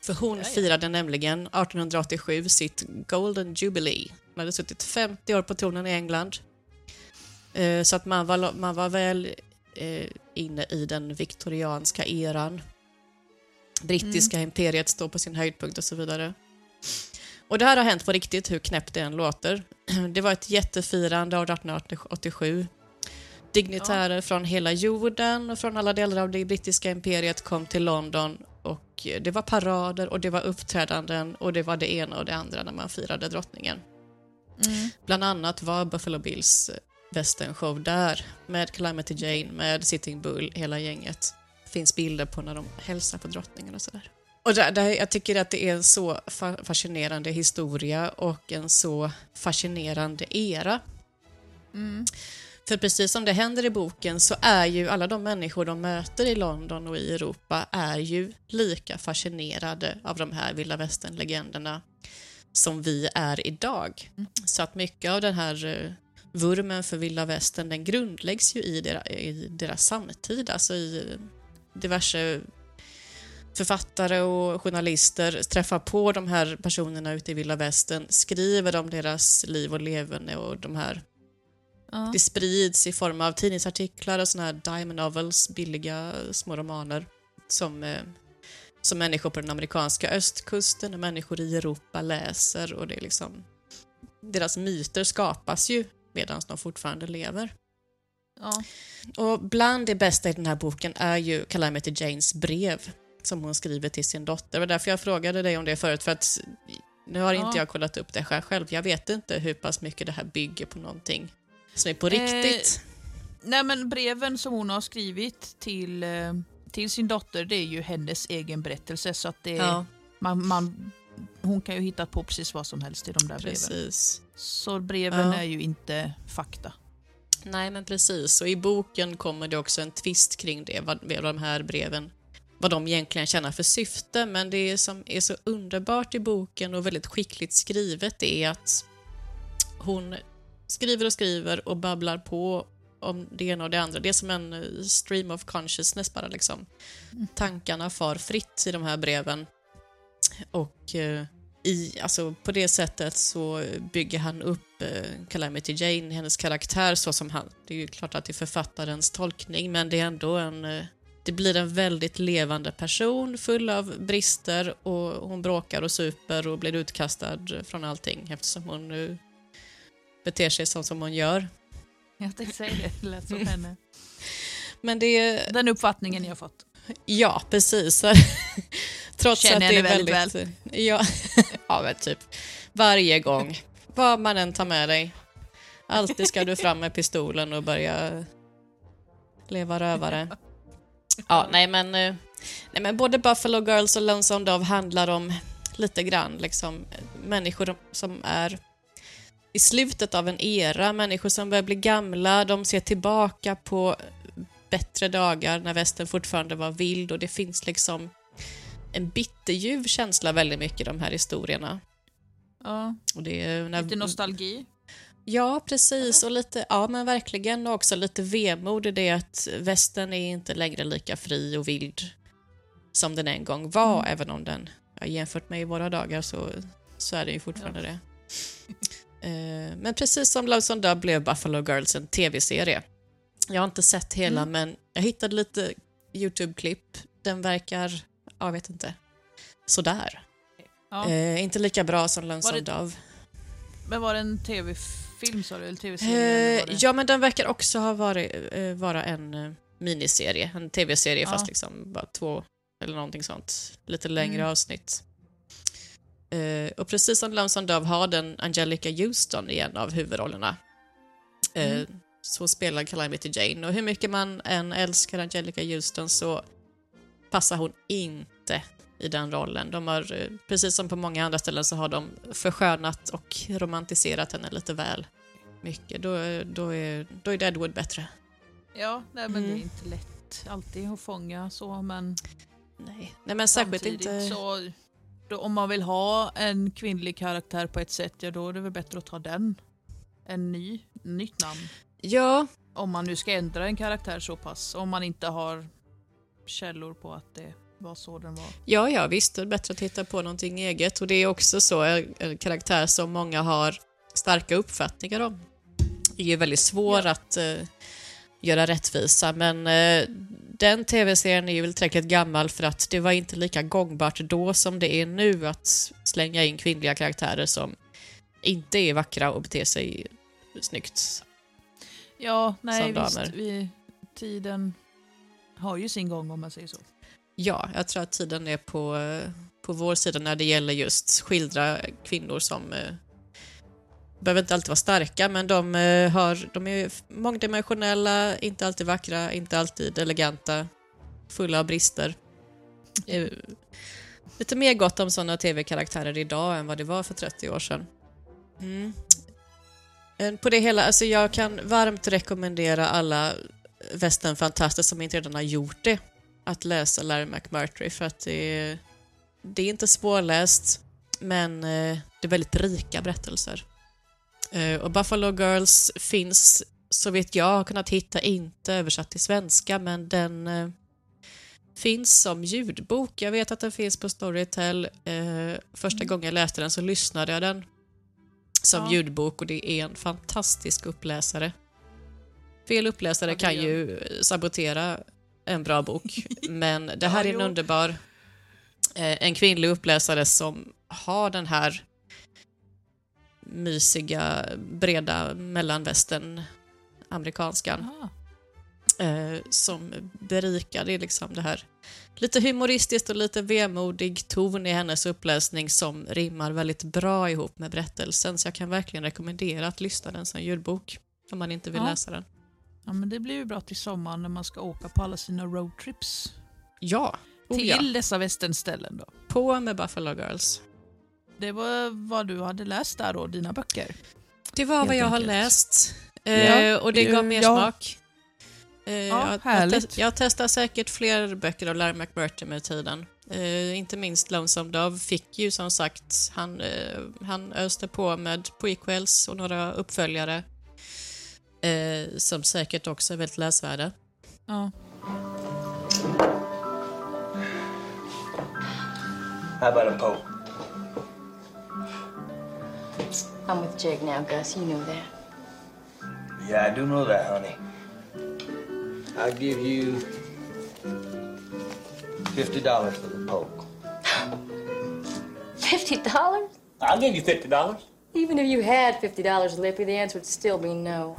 För hon firade nämligen 1887 sitt Golden Jubilee. Hon hade suttit 50 år på tronen i England. Eh, Så att man var, man var väl eh, inne i den viktorianska eran. Brittiska imperiet står på sin höjdpunkt och så vidare. Och det här har hänt på riktigt, hur knäppt det än låter. Det var ett jättefirande av 1887. Dignitärer från hela jorden och från alla delar av det brittiska imperiet kom till London och det var parader och det var uppträdanden och det var det ena och det andra när man firade drottningen. Bland annat var Buffalo Bills västernshow där med Calamity Jane, med Sitting Bull, hela gänget. finns bilder på när de hälsar på drottningen och sådär. Och där, där, jag tycker att det är en så fa- fascinerande historia och en så fascinerande era. För precis som det händer i boken så är ju alla de människor de möter i London och i Europa är ju lika fascinerade av de här vilda västern-legenderna som vi är idag. Så att mycket av den här eh, vurmen för vilda västern den grundläggs ju i deras, i deras samtid, alltså i diverse författare och journalister träffar på de här personerna ute i vilda västern, skriver om deras liv och leverne och de här Ja. det sprids i form av tidningsartiklar och såna här diamond novels, billiga små romaner som, eh, som människor på den amerikanska östkusten och människor i Europa läser och det är liksom deras myter skapas ju medan de fortfarande lever. Ja. Och bland det bästa i den här boken är ju Calamity Janes brev som hon skriver till sin dotter. Det var därför jag frågade dig om det förut, för att nu har Ja. inte jag kollat upp det här själv. Jag vet inte hur pass mycket det här bygger på någonting som är på Eh, riktigt. Nej men breven som hon har skrivit till, eh, till sin dotter det är ju hennes egen berättelse så att det, Ja. man, man hon kan ju hitta på precis vad som helst i de där breven. Precis. Så breven Ja. är ju inte fakta. Nej, men precis. Och i boken kommer det också en twist kring det, vad, vad de här breven vad de egentligen tjänar för syfte, men det som är så underbart i boken och väldigt skickligt skrivet är att hon skriver och skriver och babblar på om det ena och det andra. Det är som en eh, stream of consciousness bara liksom. Tankarna far fritt i de här breven. Och eh, i, alltså, på det sättet så bygger han upp eh, Calamity Jane, hennes karaktär, så som han... Det är ju klart att det är författarens tolkning, men det är ändå en... Eh, det blir en väldigt levande person, full av brister och hon bråkar och super och blir utkastad från allting eftersom hon beter sig så som hon gör. Jag tänkte säga det, det lät som henne. Men det är... Den uppfattningen jag fått. Ja, precis. Trots Känner att det är väldigt väldigt... Ja, ja, men typ varje gång. Vad man än tar med dig. Alltid ska du fram med pistolen och börja leva rövare. Ja, nej men, eh, nej men både Buffalo Girls och Lonesome Dove handlar om lite grann liksom människor som är i slutet av en era, människor som börjar bli gamla, de ser tillbaka på bättre dagar när västern fortfarande var vild och det finns liksom en bitterljuv känsla väldigt mycket i de här historierna. Ja, Och det är när, lite nostalgi. Ja, precis. Och lite, ja men verkligen. Och också lite vemod i det att västern är inte längre lika fri och vild som den en gång var, även om den, ja, jämfört med i våra dagar så, så är den ju fortfarande det. Eh, Men precis som Loves on Dub blev Buffalo Girls en tv-serie. Jag har inte sett hela, men jag hittade lite YouTube-klipp. Den verkar, ja, jag vet inte, sådär. Ja. Eh, inte lika bra som det- Dove. Men var det en tv-film sa du? Eller tv-serie? Eh, ja, men den verkar också ha varit, eh, vara en eh, miniserie, en tv-serie Ja. fast liksom bara två eller någonting sånt. Lite längre Mm. avsnitt. Eh, och precis som Lonesome Dove har den Angelica Houston i en av huvudrollerna. Eh, Mm. Så spelar Calamity Jane och hur mycket man än älskar Angelica Houston så passar hon inte i den rollen. De har, eh, precis som på många andra ställen så har de förskönat och romantiserat henne lite väl mycket. Då, är- då, är, då är Deadwood bättre. Ja, nej, men det Mm. är inte lätt alltid att fånga så, men Nej, Nej men särskilt inte... så... Då, om man vill ha en kvinnlig karaktär på ett sätt, ja då är det väl bättre att ta den. En ny, nytt namn. Ja, Om man nu ska ändra en karaktär så pass. Om man inte har källor på att det var så den var. ja, ja visst. Det är bättre att hitta på någonting eget. Och det är också så, en karaktär som många har starka uppfattningar om. Det är ju väldigt svår att eh, göra rättvisa, men eh, den tv-serien är ju väl tillräckligt gammal för att det var inte lika gångbart då som det är nu att slänga in kvinnliga karaktärer som inte är vackra och beter sig snyggt. Ja, nej visst. Vi, tiden har ju sin gång om man säger så. Ja, jag tror att tiden är på, eh, på vår sida när det gäller just skildra kvinnor som eh, behöver inte alltid vara starka, men de, eh, har, de är mångdimensionella, inte alltid vackra, inte alltid eleganta, fulla av brister. Eh, lite mer gott om sådana tv-karaktärer idag än vad det var för 30 år sedan. Mm. Eh, På det hela, alltså jag kan varmt rekommendera alla västernfantaster som inte redan har gjort det att läsa Larry McMurtry för att det är, det är inte svårläst men det är väldigt rika berättelser. Eh, Och Buffalo Girls finns så vitt jag har kunnat hitta inte översatt till svenska men den eh, finns som ljudbok. Jag vet att den finns på Storytel. Eh, Första gången jag läste den så lyssnade jag den som Ja. ljudbok och det är en fantastisk uppläsare. Fel uppläsare Ja, kan ju sabotera en bra bok, men det här Ja, är en jo. underbar en kvinnlig uppläsare som har den här mysiga, breda mellanvästern amerikanskan eh, som berikar. Det är liksom det här lite humoristiskt och lite vemodig ton i hennes uppläsning som rimmar väldigt bra ihop med berättelsen. Så jag kan verkligen rekommendera att lyssna den som ljudbok om man inte vill Ja. läsa den. Ja, men det blir ju bra till sommaren när man ska åka på alla sina roadtrips. Ja, oh, Till ja. dessa västernställen då. på med Buffalo Girls. Det var vad du hade läst där då, dina böcker. Det var Helt vad jag har enkelt. läst. Eh, Ja, och det eh, gav mer ja. smak. Eh, jag, jag, härligt. jag testar säkert fler böcker av Larry McMurtry med tiden. Eh, inte minst Lonesome Dove fick ju som sagt, han, eh, han öste på med prequels och några uppföljare eh, som säkert också är väldigt läsvärda. Ja. How about a poke? I'm with Jake now, Gus. You know that. Yeah, I do know that, honey. I'll give you fifty dollars for the poke. Fifty dollars? I'll give you fifty dollars. Even if you had fifty dollars, Lippy, the answer would still be no.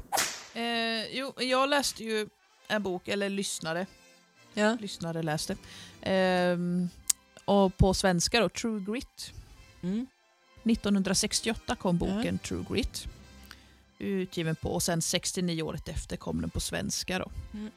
Eh, jo, jag läste ju en bok, eller lyssnade. Ja. Lyssnade, läste. Ehm, och på svenska då, True Grit. Mm. 1968 kom boken True Grit. Utgiven på, och sen 69 året efter kom den på svenska. Då. Mm.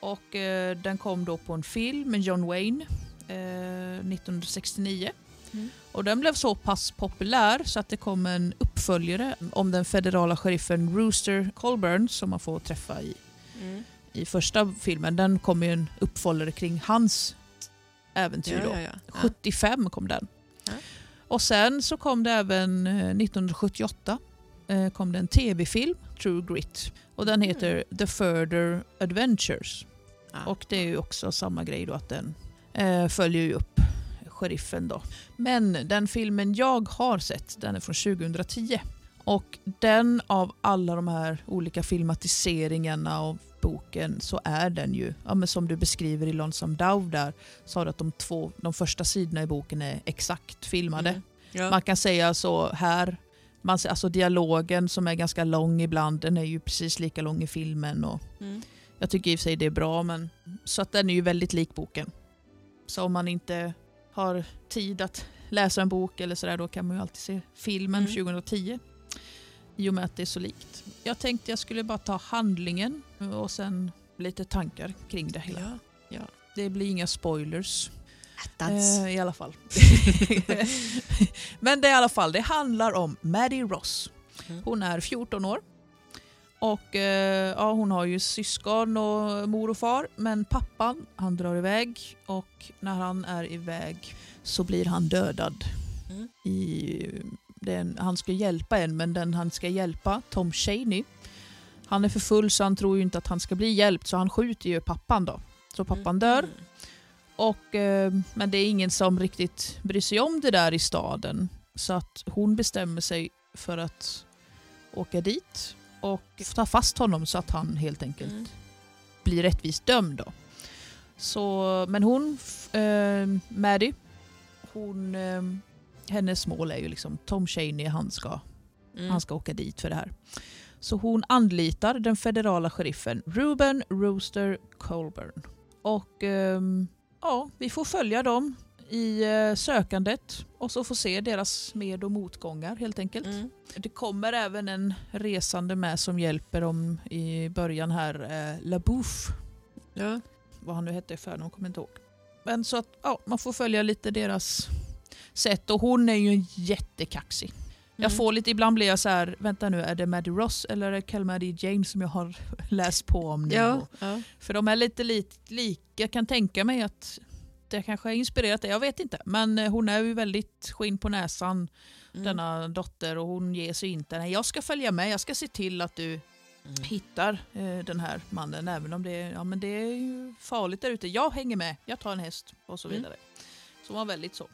Och eh, Den kom då på en film med John Wayne eh, 1969. Mm. Och Den blev så pass populär så att det kom en uppföljare om den federala sheriffen Rooster Colburn som man får träffa i, Mm. i första filmen. Den kom ju en uppföljare kring hans äventyr. Ja, ja. Ja. 75 kom den. Och sen så kom det även eh, 1978 eh, kom det en tv-film, True Grit. Och den heter The Further Adventures. Ja. Och det är ju också samma grej då att den eh, följer ju upp sheriffen då. Men den filmen jag har sett, den är från 2010. Och den av alla de här olika filmatiseringarna av boken så är den ju, ja, men som du beskriver i Lonesome Dove där, har du att de, två, de första sidorna i boken är exakt filmade. Mm. Ja. Man kan säga så här, man, alltså dialogen som är ganska lång ibland, den är ju precis lika lång i filmen. Och Mm. jag tycker i och för sig det är bra, men så att den är ju väldigt lik boken. Så om man inte har tid att läsa en bok eller sådär, då kan man ju alltid se filmen Mm. 2010. I och med att det är så likt. Jag tänkte jag skulle bara ta handlingen och sen lite tankar kring det hela. Ja. Ja. Det blir inga spoilers. Eh, I alla fall. Men det är i alla fall, det handlar om Maddie Ross. Mm. Hon är 14 år. Och eh, ja, Hon har ju syskon och mor och far. Men pappan han drar iväg och när han är iväg så blir han dödad. Mm. I, den, han ska hjälpa en men den han ska hjälpa, Tom Shaney, han är för full så han tror ju inte att han ska bli hjälpt så han skjuter ju pappan då. Så pappan dör. Mm. Och, eh, men det är ingen som riktigt bryr sig om det där i staden. Så att hon bestämmer sig för att åka dit och ta fast honom så att han helt enkelt Mm. blir rättvist dömd. Då. Så, men hon, eh, Maddie, hon, eh, hennes mål är ju liksom Tom Shaney, han ska, Mm. han ska åka dit för det här. Så hon anlitar den federala sheriffen Ruben Rooster Colburn. Och ehm, ja, vi får följa dem i eh, sökandet och så får se deras med och motgångar helt enkelt. Mm. Det kommer även en resande med som hjälper dem i början här, eh, LaBouffe, Ja. vad han nu hette för någon kommer inte ihåg. Men så att ja, man får följa lite deras sätt och hon är ju jättekaxig. Jag Mm. får lite, ibland blir jag så här, vänta nu, är det Maddie Ross eller är det Calmady Jane som jag har läst på om nu? Ja. ja. För de är lite lika, lik. jag kan tänka mig att det kanske har inspirerat det, jag vet inte. Men eh, hon är ju väldigt skinn på näsan, Mm. denna dotter, och hon ger sig inte. Nej, jag ska följa med, jag ska se till att du Mm. hittar eh, den här mannen, även om det ja, men det är ju farligt där ute. Jag hänger med, jag tar en häst och så Mm. vidare. Så hon var väldigt så.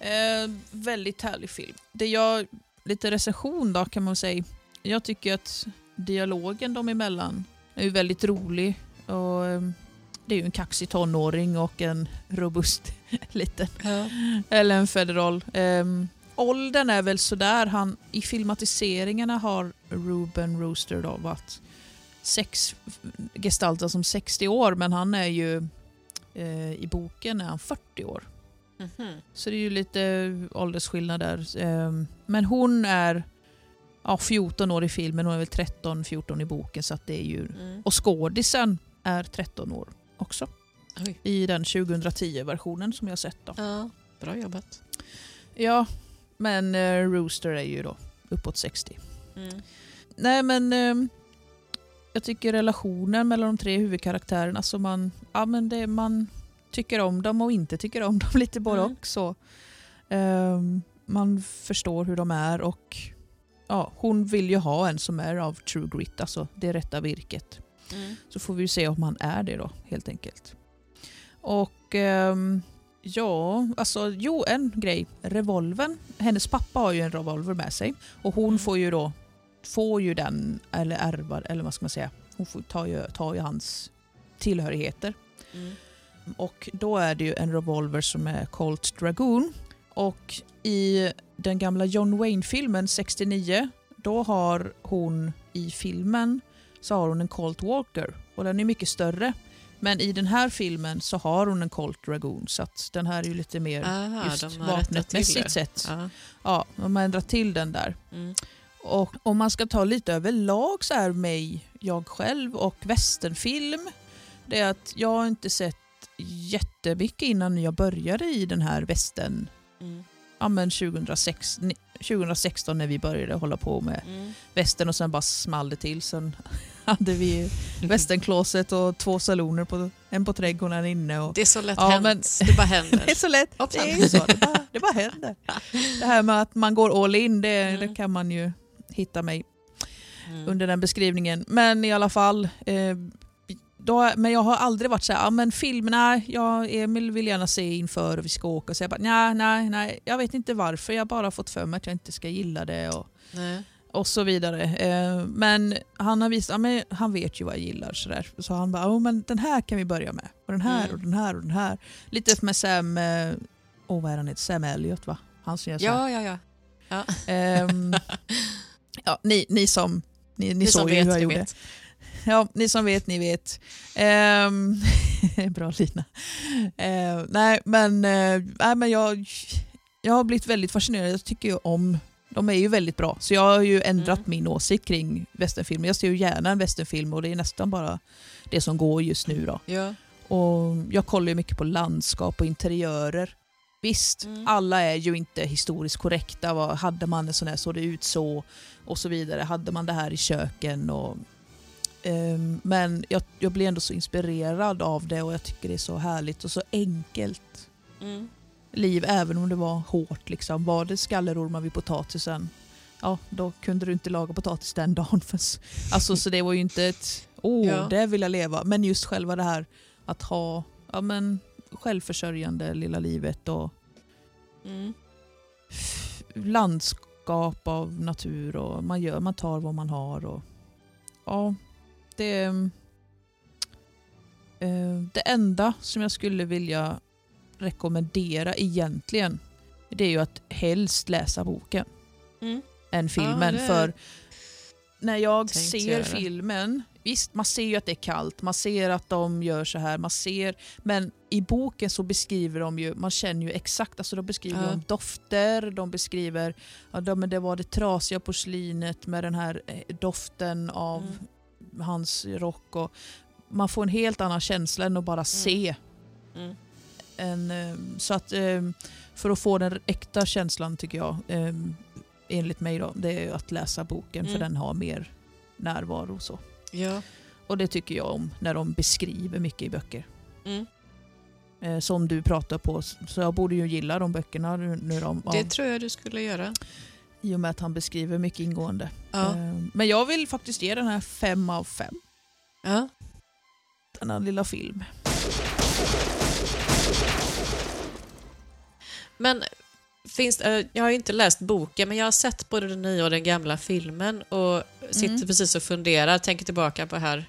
Eh, väldigt härlig film. Det jag, lite recension då kan man säga. Jag tycker att dialogen dem emellan är ju väldigt rolig. Och, eh, det är ju en kaxig tonåring och en robust liten Ja. eller en federal. Um, åldern är väl sådär. Han, I filmatiseringarna har Ruben Rooster då varit sex, gestaltad som 60 år men han är ju eh, i boken är han 40 år. Mhm. Så det är ju lite åldersskillnad där. Ehm, men hon är ja, 14 år i filmen, hon är väl 13-14 i boken. Så att det är ju, Mm. och skådisen är 13 år också Oj. i den 2010-versionen som jag sett. Då. Ja. Bra jobbat. Ja, Men eh, Rooster är ju då uppåt 60. Mm. Nej men ehm, jag tycker relationen mellan de tre huvudkaraktärerna, så man, ja, men det, man tycker om dem och inte tycker om dem lite både Mm. och. Så. Ehm, man förstår hur de är och ja, hon vill ju ha en som är av true grit, alltså det rätta virket. Mm. Så får vi ju se om han är det då helt enkelt. Och ehm, ja, alltså jo en grej. Revolven. Hennes pappa har ju en revolver med sig och hon Mm. får ju då får ju den, eller ärvar, eller vad ska man säga. Hon får, tar, ju, tar ju hans tillhörigheter. Mm. Och då är det ju en revolver som är Colt Dragoon. Och i den gamla John Wayne-filmen 69, då har hon i filmen så har hon en Colt Walker och den är mycket större. Men i den här filmen så har hon en Colt Dragoon så att den här är ju lite mer Aha, just vapnetmässigt sett. Ja, de har ändrat till den där. Mm. Och om man ska ta lite överlag så är mig, jag själv och västernfilm, det är att jag har inte sett jättemycket innan jag började i den här västern, Mm. ja men 2006, ni- 2016 när vi började hålla på med Mm. västern och sen bara small det till. Sen hade vi västernklåset och två saloner, på, en på trädgården inne. Och, Det är så lätt Ja, hänt. men- Det bara händer. det är så lätt. Hoppsan. Det är så. Det bara, det bara händer. Det här med att man går all in, det, Mm. det kan man ju hitta mig Mm. under den beskrivningen. Men i alla fall, eh, då, men jag har aldrig varit så här, ja men film, nej, jag, Emil vill gärna se inför och vi ska åka. Så jag bara, nej, nej, nej, jag vet inte varför. Jag har bara fått för mig att jag inte ska gilla det och, Nej. och så vidare. Eh, men han har visat, ja, men han vet ju vad jag gillar. Så, där. så han bara, oh, men den här kan vi börja med. Och den här Mm. och den här och den här. Lite med Sam, eh, oh, vad är han heter? Sam Elliot va? Han som gör Sam. Ja, ja, ja. Ehm, ja, ni, ni som, ni, ni, Ni såg ju hur jag gjorde. vet. Ja, ni som vet, ni vet. Ehm, bra Lina. Ehm, nej, men, eh, nej, men jag, jag har blivit väldigt fascinerad. Jag tycker ju om, de är ju väldigt bra. Så jag har ju ändrat Mm. min åsikt kring westernfilm. Jag ser ju gärna en westernfilm och det är nästan bara det som går just nu. Då. Ja. Och jag kollar ju mycket på landskap och interiörer. Visst, Mm. alla är ju inte historiskt korrekta. Vad, hade man en sån här såg det ut så? Och så vidare. Hade man det här i köken? Och, men jag, jag blir ändå så inspirerad av det och jag tycker det är så härligt och så enkelt Mm. liv. Även om det var hårt. Liksom. Var det skallerormar vid potatisen? Ja, då kunde du inte laga potatis den dagen. För, alltså, så det var ju inte ett åh, Ja. det vill jag leva. Men just själva det här att ha ja, men, självförsörjande lilla livet och Mm. landskap av natur och man, gör, man tar vad man har. Och, ja, det, eh, det enda som jag skulle vilja rekommendera egentligen det är ju att helst läsa boken Mm. än filmen. är- För när jag ser filmen, visst man ser ju att det är kallt, man ser att de gör så här, man ser, men i boken så beskriver de ju, man känner ju exakt, alltså de beskriver Ja. de dofter, de beskriver, ja, de, det var det trasiga porslinet med den här eh, doften av Mm. Hans rock och man får en helt annan känsla än att bara se. Mm. En, eh, så att eh, för att få den äkta känslan tycker jag, eh, enligt mig då, det är att läsa boken för Mm. den har mer närvaro och så. Ja. Och det tycker jag om när de beskriver mycket i böcker. Mm. Eh, som du pratar på, så jag borde ju gilla de böckerna nu, de, Det tror jag du skulle göra. I och med att han beskriver mycket ingående. Ja. Eh, men jag vill faktiskt ge den här fem av fem, Ja. denna lilla film. Men finns, eh, jag har ju inte läst boken, men jag har sett både den nya och den gamla filmen och sitter Mm. precis och funderar, tänker tillbaka på här.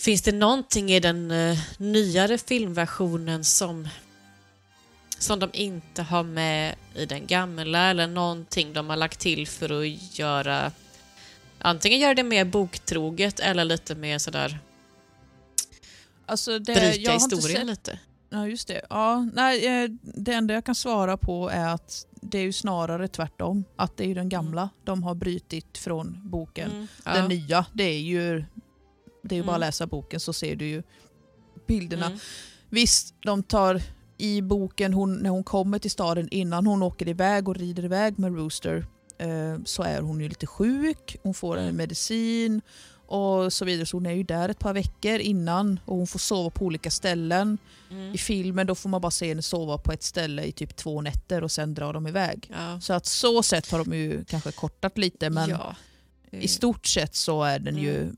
Finns det någonting i den eh, nyare filmversionen som, som de inte har med i den gamla eller någonting de har lagt till för att göra antingen göra det mer boktroget eller lite mer sådär Alltså det, bryta jag har inte historien lite? Ja, just det. Ja, nej, eh, det enda jag kan svara på är att det är ju snarare tvärtom. Att det är ju den gamla de har brytit från boken. Mm, Den ja. nya, det är ju, det är ju bara att Mm. läsa boken så ser du ju bilderna. Mm. Visst, de tar i boken, hon, när hon kommer till staden innan hon åker iväg och rider iväg med Rooster eh, så är hon ju lite sjuk, hon får en medicin och så vidare. Så hon är ju där ett par veckor innan och hon får sova på olika ställen. Mm. I filmen då får man bara se henne sova på ett ställe i typ två nätter och sen drar de iväg. Ja. Så att så sett har de ju kanske kortat lite men ja. i stort sett så är den ju... Mm.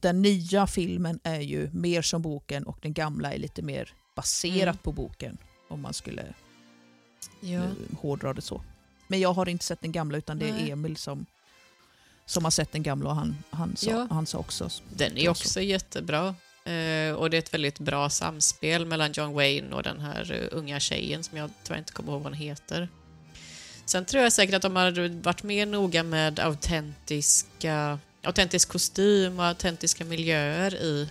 Den nya filmen är ju mer som boken och den gamla är lite mer baserat Mm. på boken. Om man skulle Ja. eh, hårdra det så. Men jag har inte sett den gamla utan det Nej. är Emil som, som har sett den gamla och han, han, sa, Ja. han sa också. Den är också jättebra. Eh, och det är ett väldigt bra samspel mellan John Wayne och den här eh, unga tjejen som jag tyvärr inte kommer ihåg vad hon heter. Sen tror jag säkert att de har varit mer noga med autentiska, autentisk kostym och autentiska miljöer i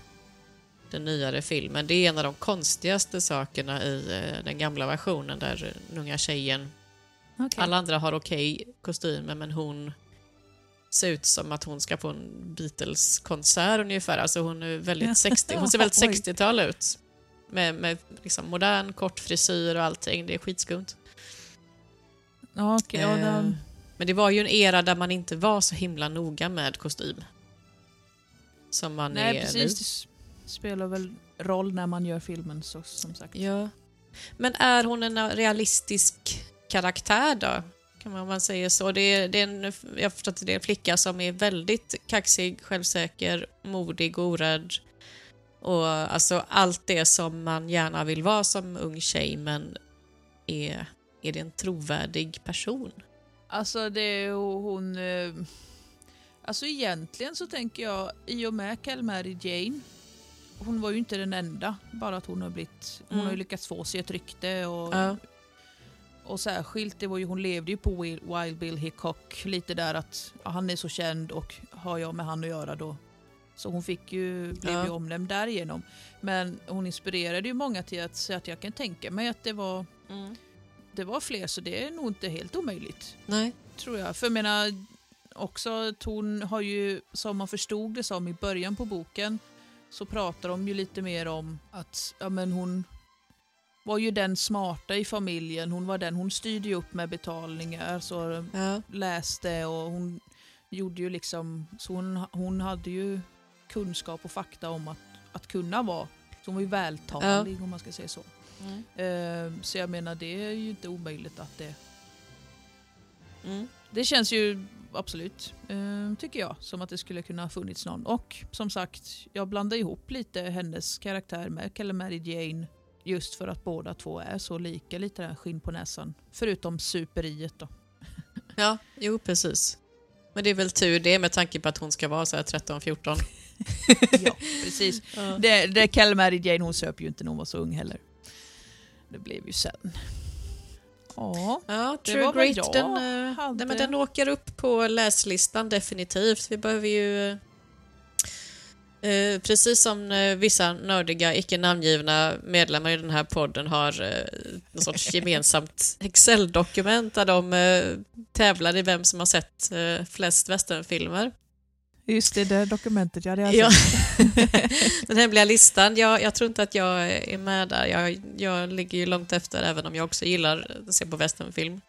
den nyare filmen. Det är en av de konstigaste sakerna i eh, den gamla versionen där den unga tjejen Okej. alla andra har okej kostymer men hon ser ut som att hon ska på en Beatles-konsert ungefär. Alltså hon, är väldigt Ja. 60, hon ser väldigt Oj. 60-tal ut. Med, med liksom modern kort frisyr och allting. Det är skitskumt. Ja, Eh, den, Men det var ju en era där man inte var så himla noga med kostym. Som man nej, är precis. nu. Spelar väl roll när man gör filmen så, som sagt. Ja. Men är hon en realistisk karaktär då? Kan man, man säger så. Det är, det är en, jag har förstått att det är en flicka som är väldigt kaxig, självsäker, modig, orädd. Och alltså allt det som man gärna vill vara som ung tjej, men är, är det en trovärdig person? Alltså det är hon... eh, Alltså egentligen så tänker jag, i och med Calmary Jane, hon var ju inte den enda, bara att hon har blivit, hon Mm. har ju lyckats få sig ett rykte och, Ja. och särskilt, det var ju, hon levde ju på Wild, Bill Hickok lite där att ja, han är så känd och har jag med han att göra då. Så hon fick ju, blev Ja. ju omnämnd därigenom. Men hon inspirerade ju många till att säga att jag kan tänka mig att det var, Mm. det var fler så det är nog inte helt omöjligt Nej. tror jag. För jag menar, också hon har ju, som man förstod det som i början på boken, så pratar de ju lite mer om att ja, men hon var ju den smarta i familjen. Hon var den, hon styrde ju upp med betalningar, så Ja. läste och hon gjorde ju liksom, så hon, hon hade ju kunskap och fakta om att, att kunna vara, så hon var ju vältalig om man ska säga så. Mm. Eh, så jag menar det är ju inte omöjligt att det Mm. Det känns ju absolut, eh, tycker jag, som att det skulle kunna ha funnits någon. Och som sagt, jag blandar ihop lite hennes karaktär med Calamari Jane just för att båda två är så lika, lite där skinn på näsan. Förutom superiet då. Ja, jo precis. Men det är väl tur det med tanke på att hon ska vara så här 13-14. ja, precis. Det, det Calamari Jane, hon söp ju inte när hon var så ung heller. Det blev ju sen. Ja, Ja, True Grit, den, eh, hade. nej, men den åker upp på läslistan definitivt. Vi behöver ju... Eh, precis som eh, vissa nördiga, icke namngivna medlemmar i den här podden har eh, någon sorts gemensamt Excel-dokument där de eh, tävlar i vem som har sett eh, flest westernfilmer. Just det, det dokumentet. Ja, det har Ja. Den hemliga listan, jag, jag tror inte att jag är med där. Jag, jag ligger ju långt efter även om jag också gillar att se på westernfilm.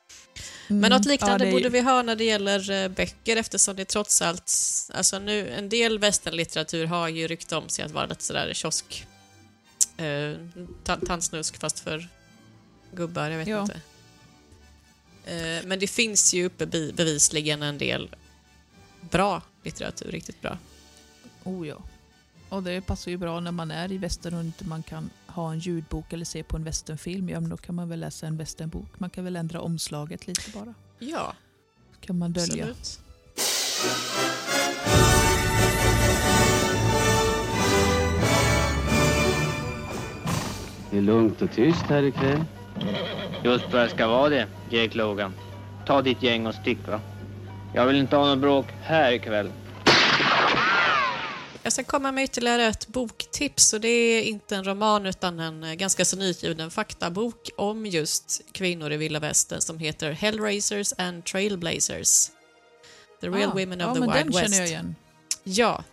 Men något liknande borde vi ha när det gäller eh, böcker eftersom det trots allt, alltså nu, en del westernlitteratur har ju rykte om sig att vara lite sådär kiosk, eh, ta- tandsnusk fast för gubbar, jag vet Ja. inte. Eh, men det finns ju uppe be- bevisligen en del bra litteratur, riktigt bra. Oh ja. Och det passar ju bra när man är i västern och inte man kan ha en ljudbok eller se på en västernfilm. Ja, men då kan man väl läsa en västernbok. Man kan väl ändra omslaget lite bara. Ja, kan man dölja. absolut. Det är lugnt och tyst här ikväll. Just vad det ska vara det, Jake Logan. Ta ditt gäng och stick va. Jag vill inte ha något bråk här ikväll. Jag ska komma med ytterligare ett boktips och det är inte en roman utan en eh, ganska så nyutgiven faktabok om just kvinnor i vilda västern som heter Hellraisers and Trailblazers. The Real Ah, Women of ja, the men Wild den West. känner jag igen. Ja.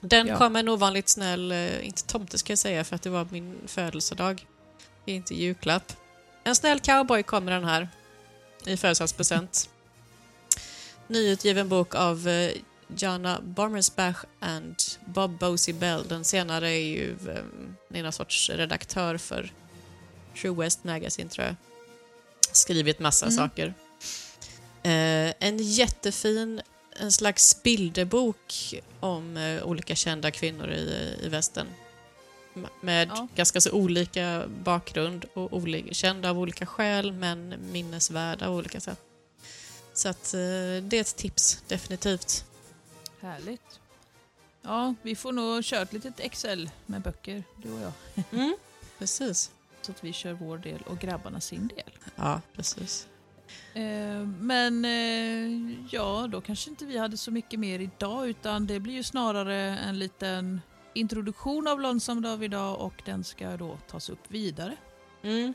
Den Ja. kom en ovanligt snäll, eh, inte tomte ska jag säga för att det var min födelsedag. inte julklapp. En snäll cowboy kommer den här i födelsedagspresent. Nyutgiven bok av eh, Jana Barmersbach and Bob Bosey Bell. Den senare är ju eh, någon sorts redaktör för True West Magazine tror jag. Skrivit massa Mm. saker. Eh, en jättefin, en slags bilderbok om eh, olika kända kvinnor i, i västern. Med Ja. ganska så olika bakgrund och olika, kända av olika skäl men minnesvärda av olika sätt. Så att eh, det är ett tips, definitivt. Härligt. Ja, vi får nog köra ett litet Excel med böcker, du och jag. Mm, precis. Så att vi kör vår del och grabbarna sin del. Ja, precis. Eh, Men eh, ja, då kanske inte vi hade så mycket mer idag utan det blir ju snarare en liten introduktion av Lonesome Dove idag och den ska då tas upp vidare. Mm.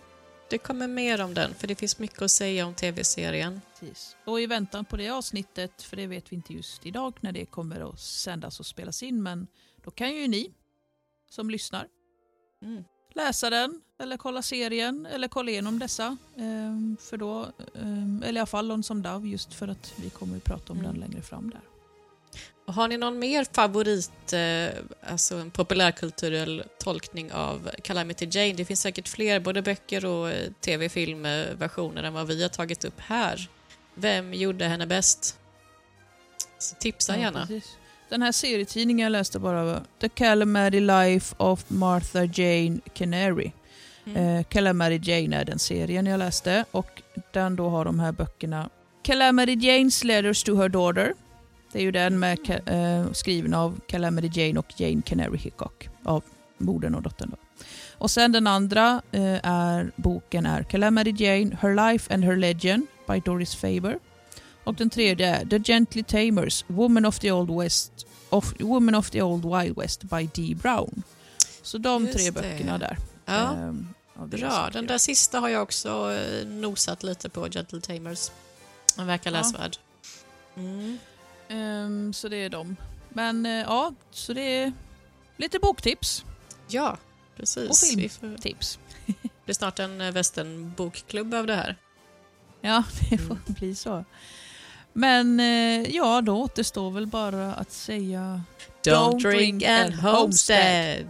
Det kommer mer om den, för det finns mycket att säga om tv-serien. Precis. Och i väntan på det avsnittet, för det vet vi inte just idag när det kommer att sändas och spelas in, men då kan ju ni som lyssnar Mm. läsa den eller kolla serien eller kolla igenom dessa. Ehm, för då, ehm, eller i alla fall Lonesome Dove just för att vi kommer att prata om Mm. den längre fram där. Och har ni någon mer favorit, eh, alltså en populärkulturell tolkning av Calamity Jane? Det finns säkert fler, både böcker och eh, tv-filmversioner än vad vi har tagit upp här. Vem gjorde henne bäst? Så tipsa Ja, gärna. precis. Den här serietidningen jag läste bara var The Calamity Life of Martha Jane Canary. Mm. Eh, Calamity Jane är den serien jag läste och den då har de här böckerna Calamity Jane's Letters to Her Daughter. Det är ju den med, Ca- eh, skriven av Calamity Jane och Jane Canary Hickok av modern och dottern. Då. Och sen den andra eh, är, boken är Calamity Jane, Her Life and Her Legend by Doris Faber. Och den tredje är The Gently Tamers, Woman of the Old West, of, Woman of the Old Wild West by Dee Brown. Så de Just tre det. böckerna där. Ja, deras bra. Den där sista har jag också eh, nosat lite på, Gentle Tamers. Den verkar Ja. läsvärd. Mm. Ehm, så det är de. Men eh, ja, så det är lite boktips. Ja, precis. Och film. Vi får, Tips. det blir snart en eh, västernbokklubb av det här. Ja, det får mm. bli så. Men eh, ja, då återstår väl bara att säga Don't, drink, and homestead.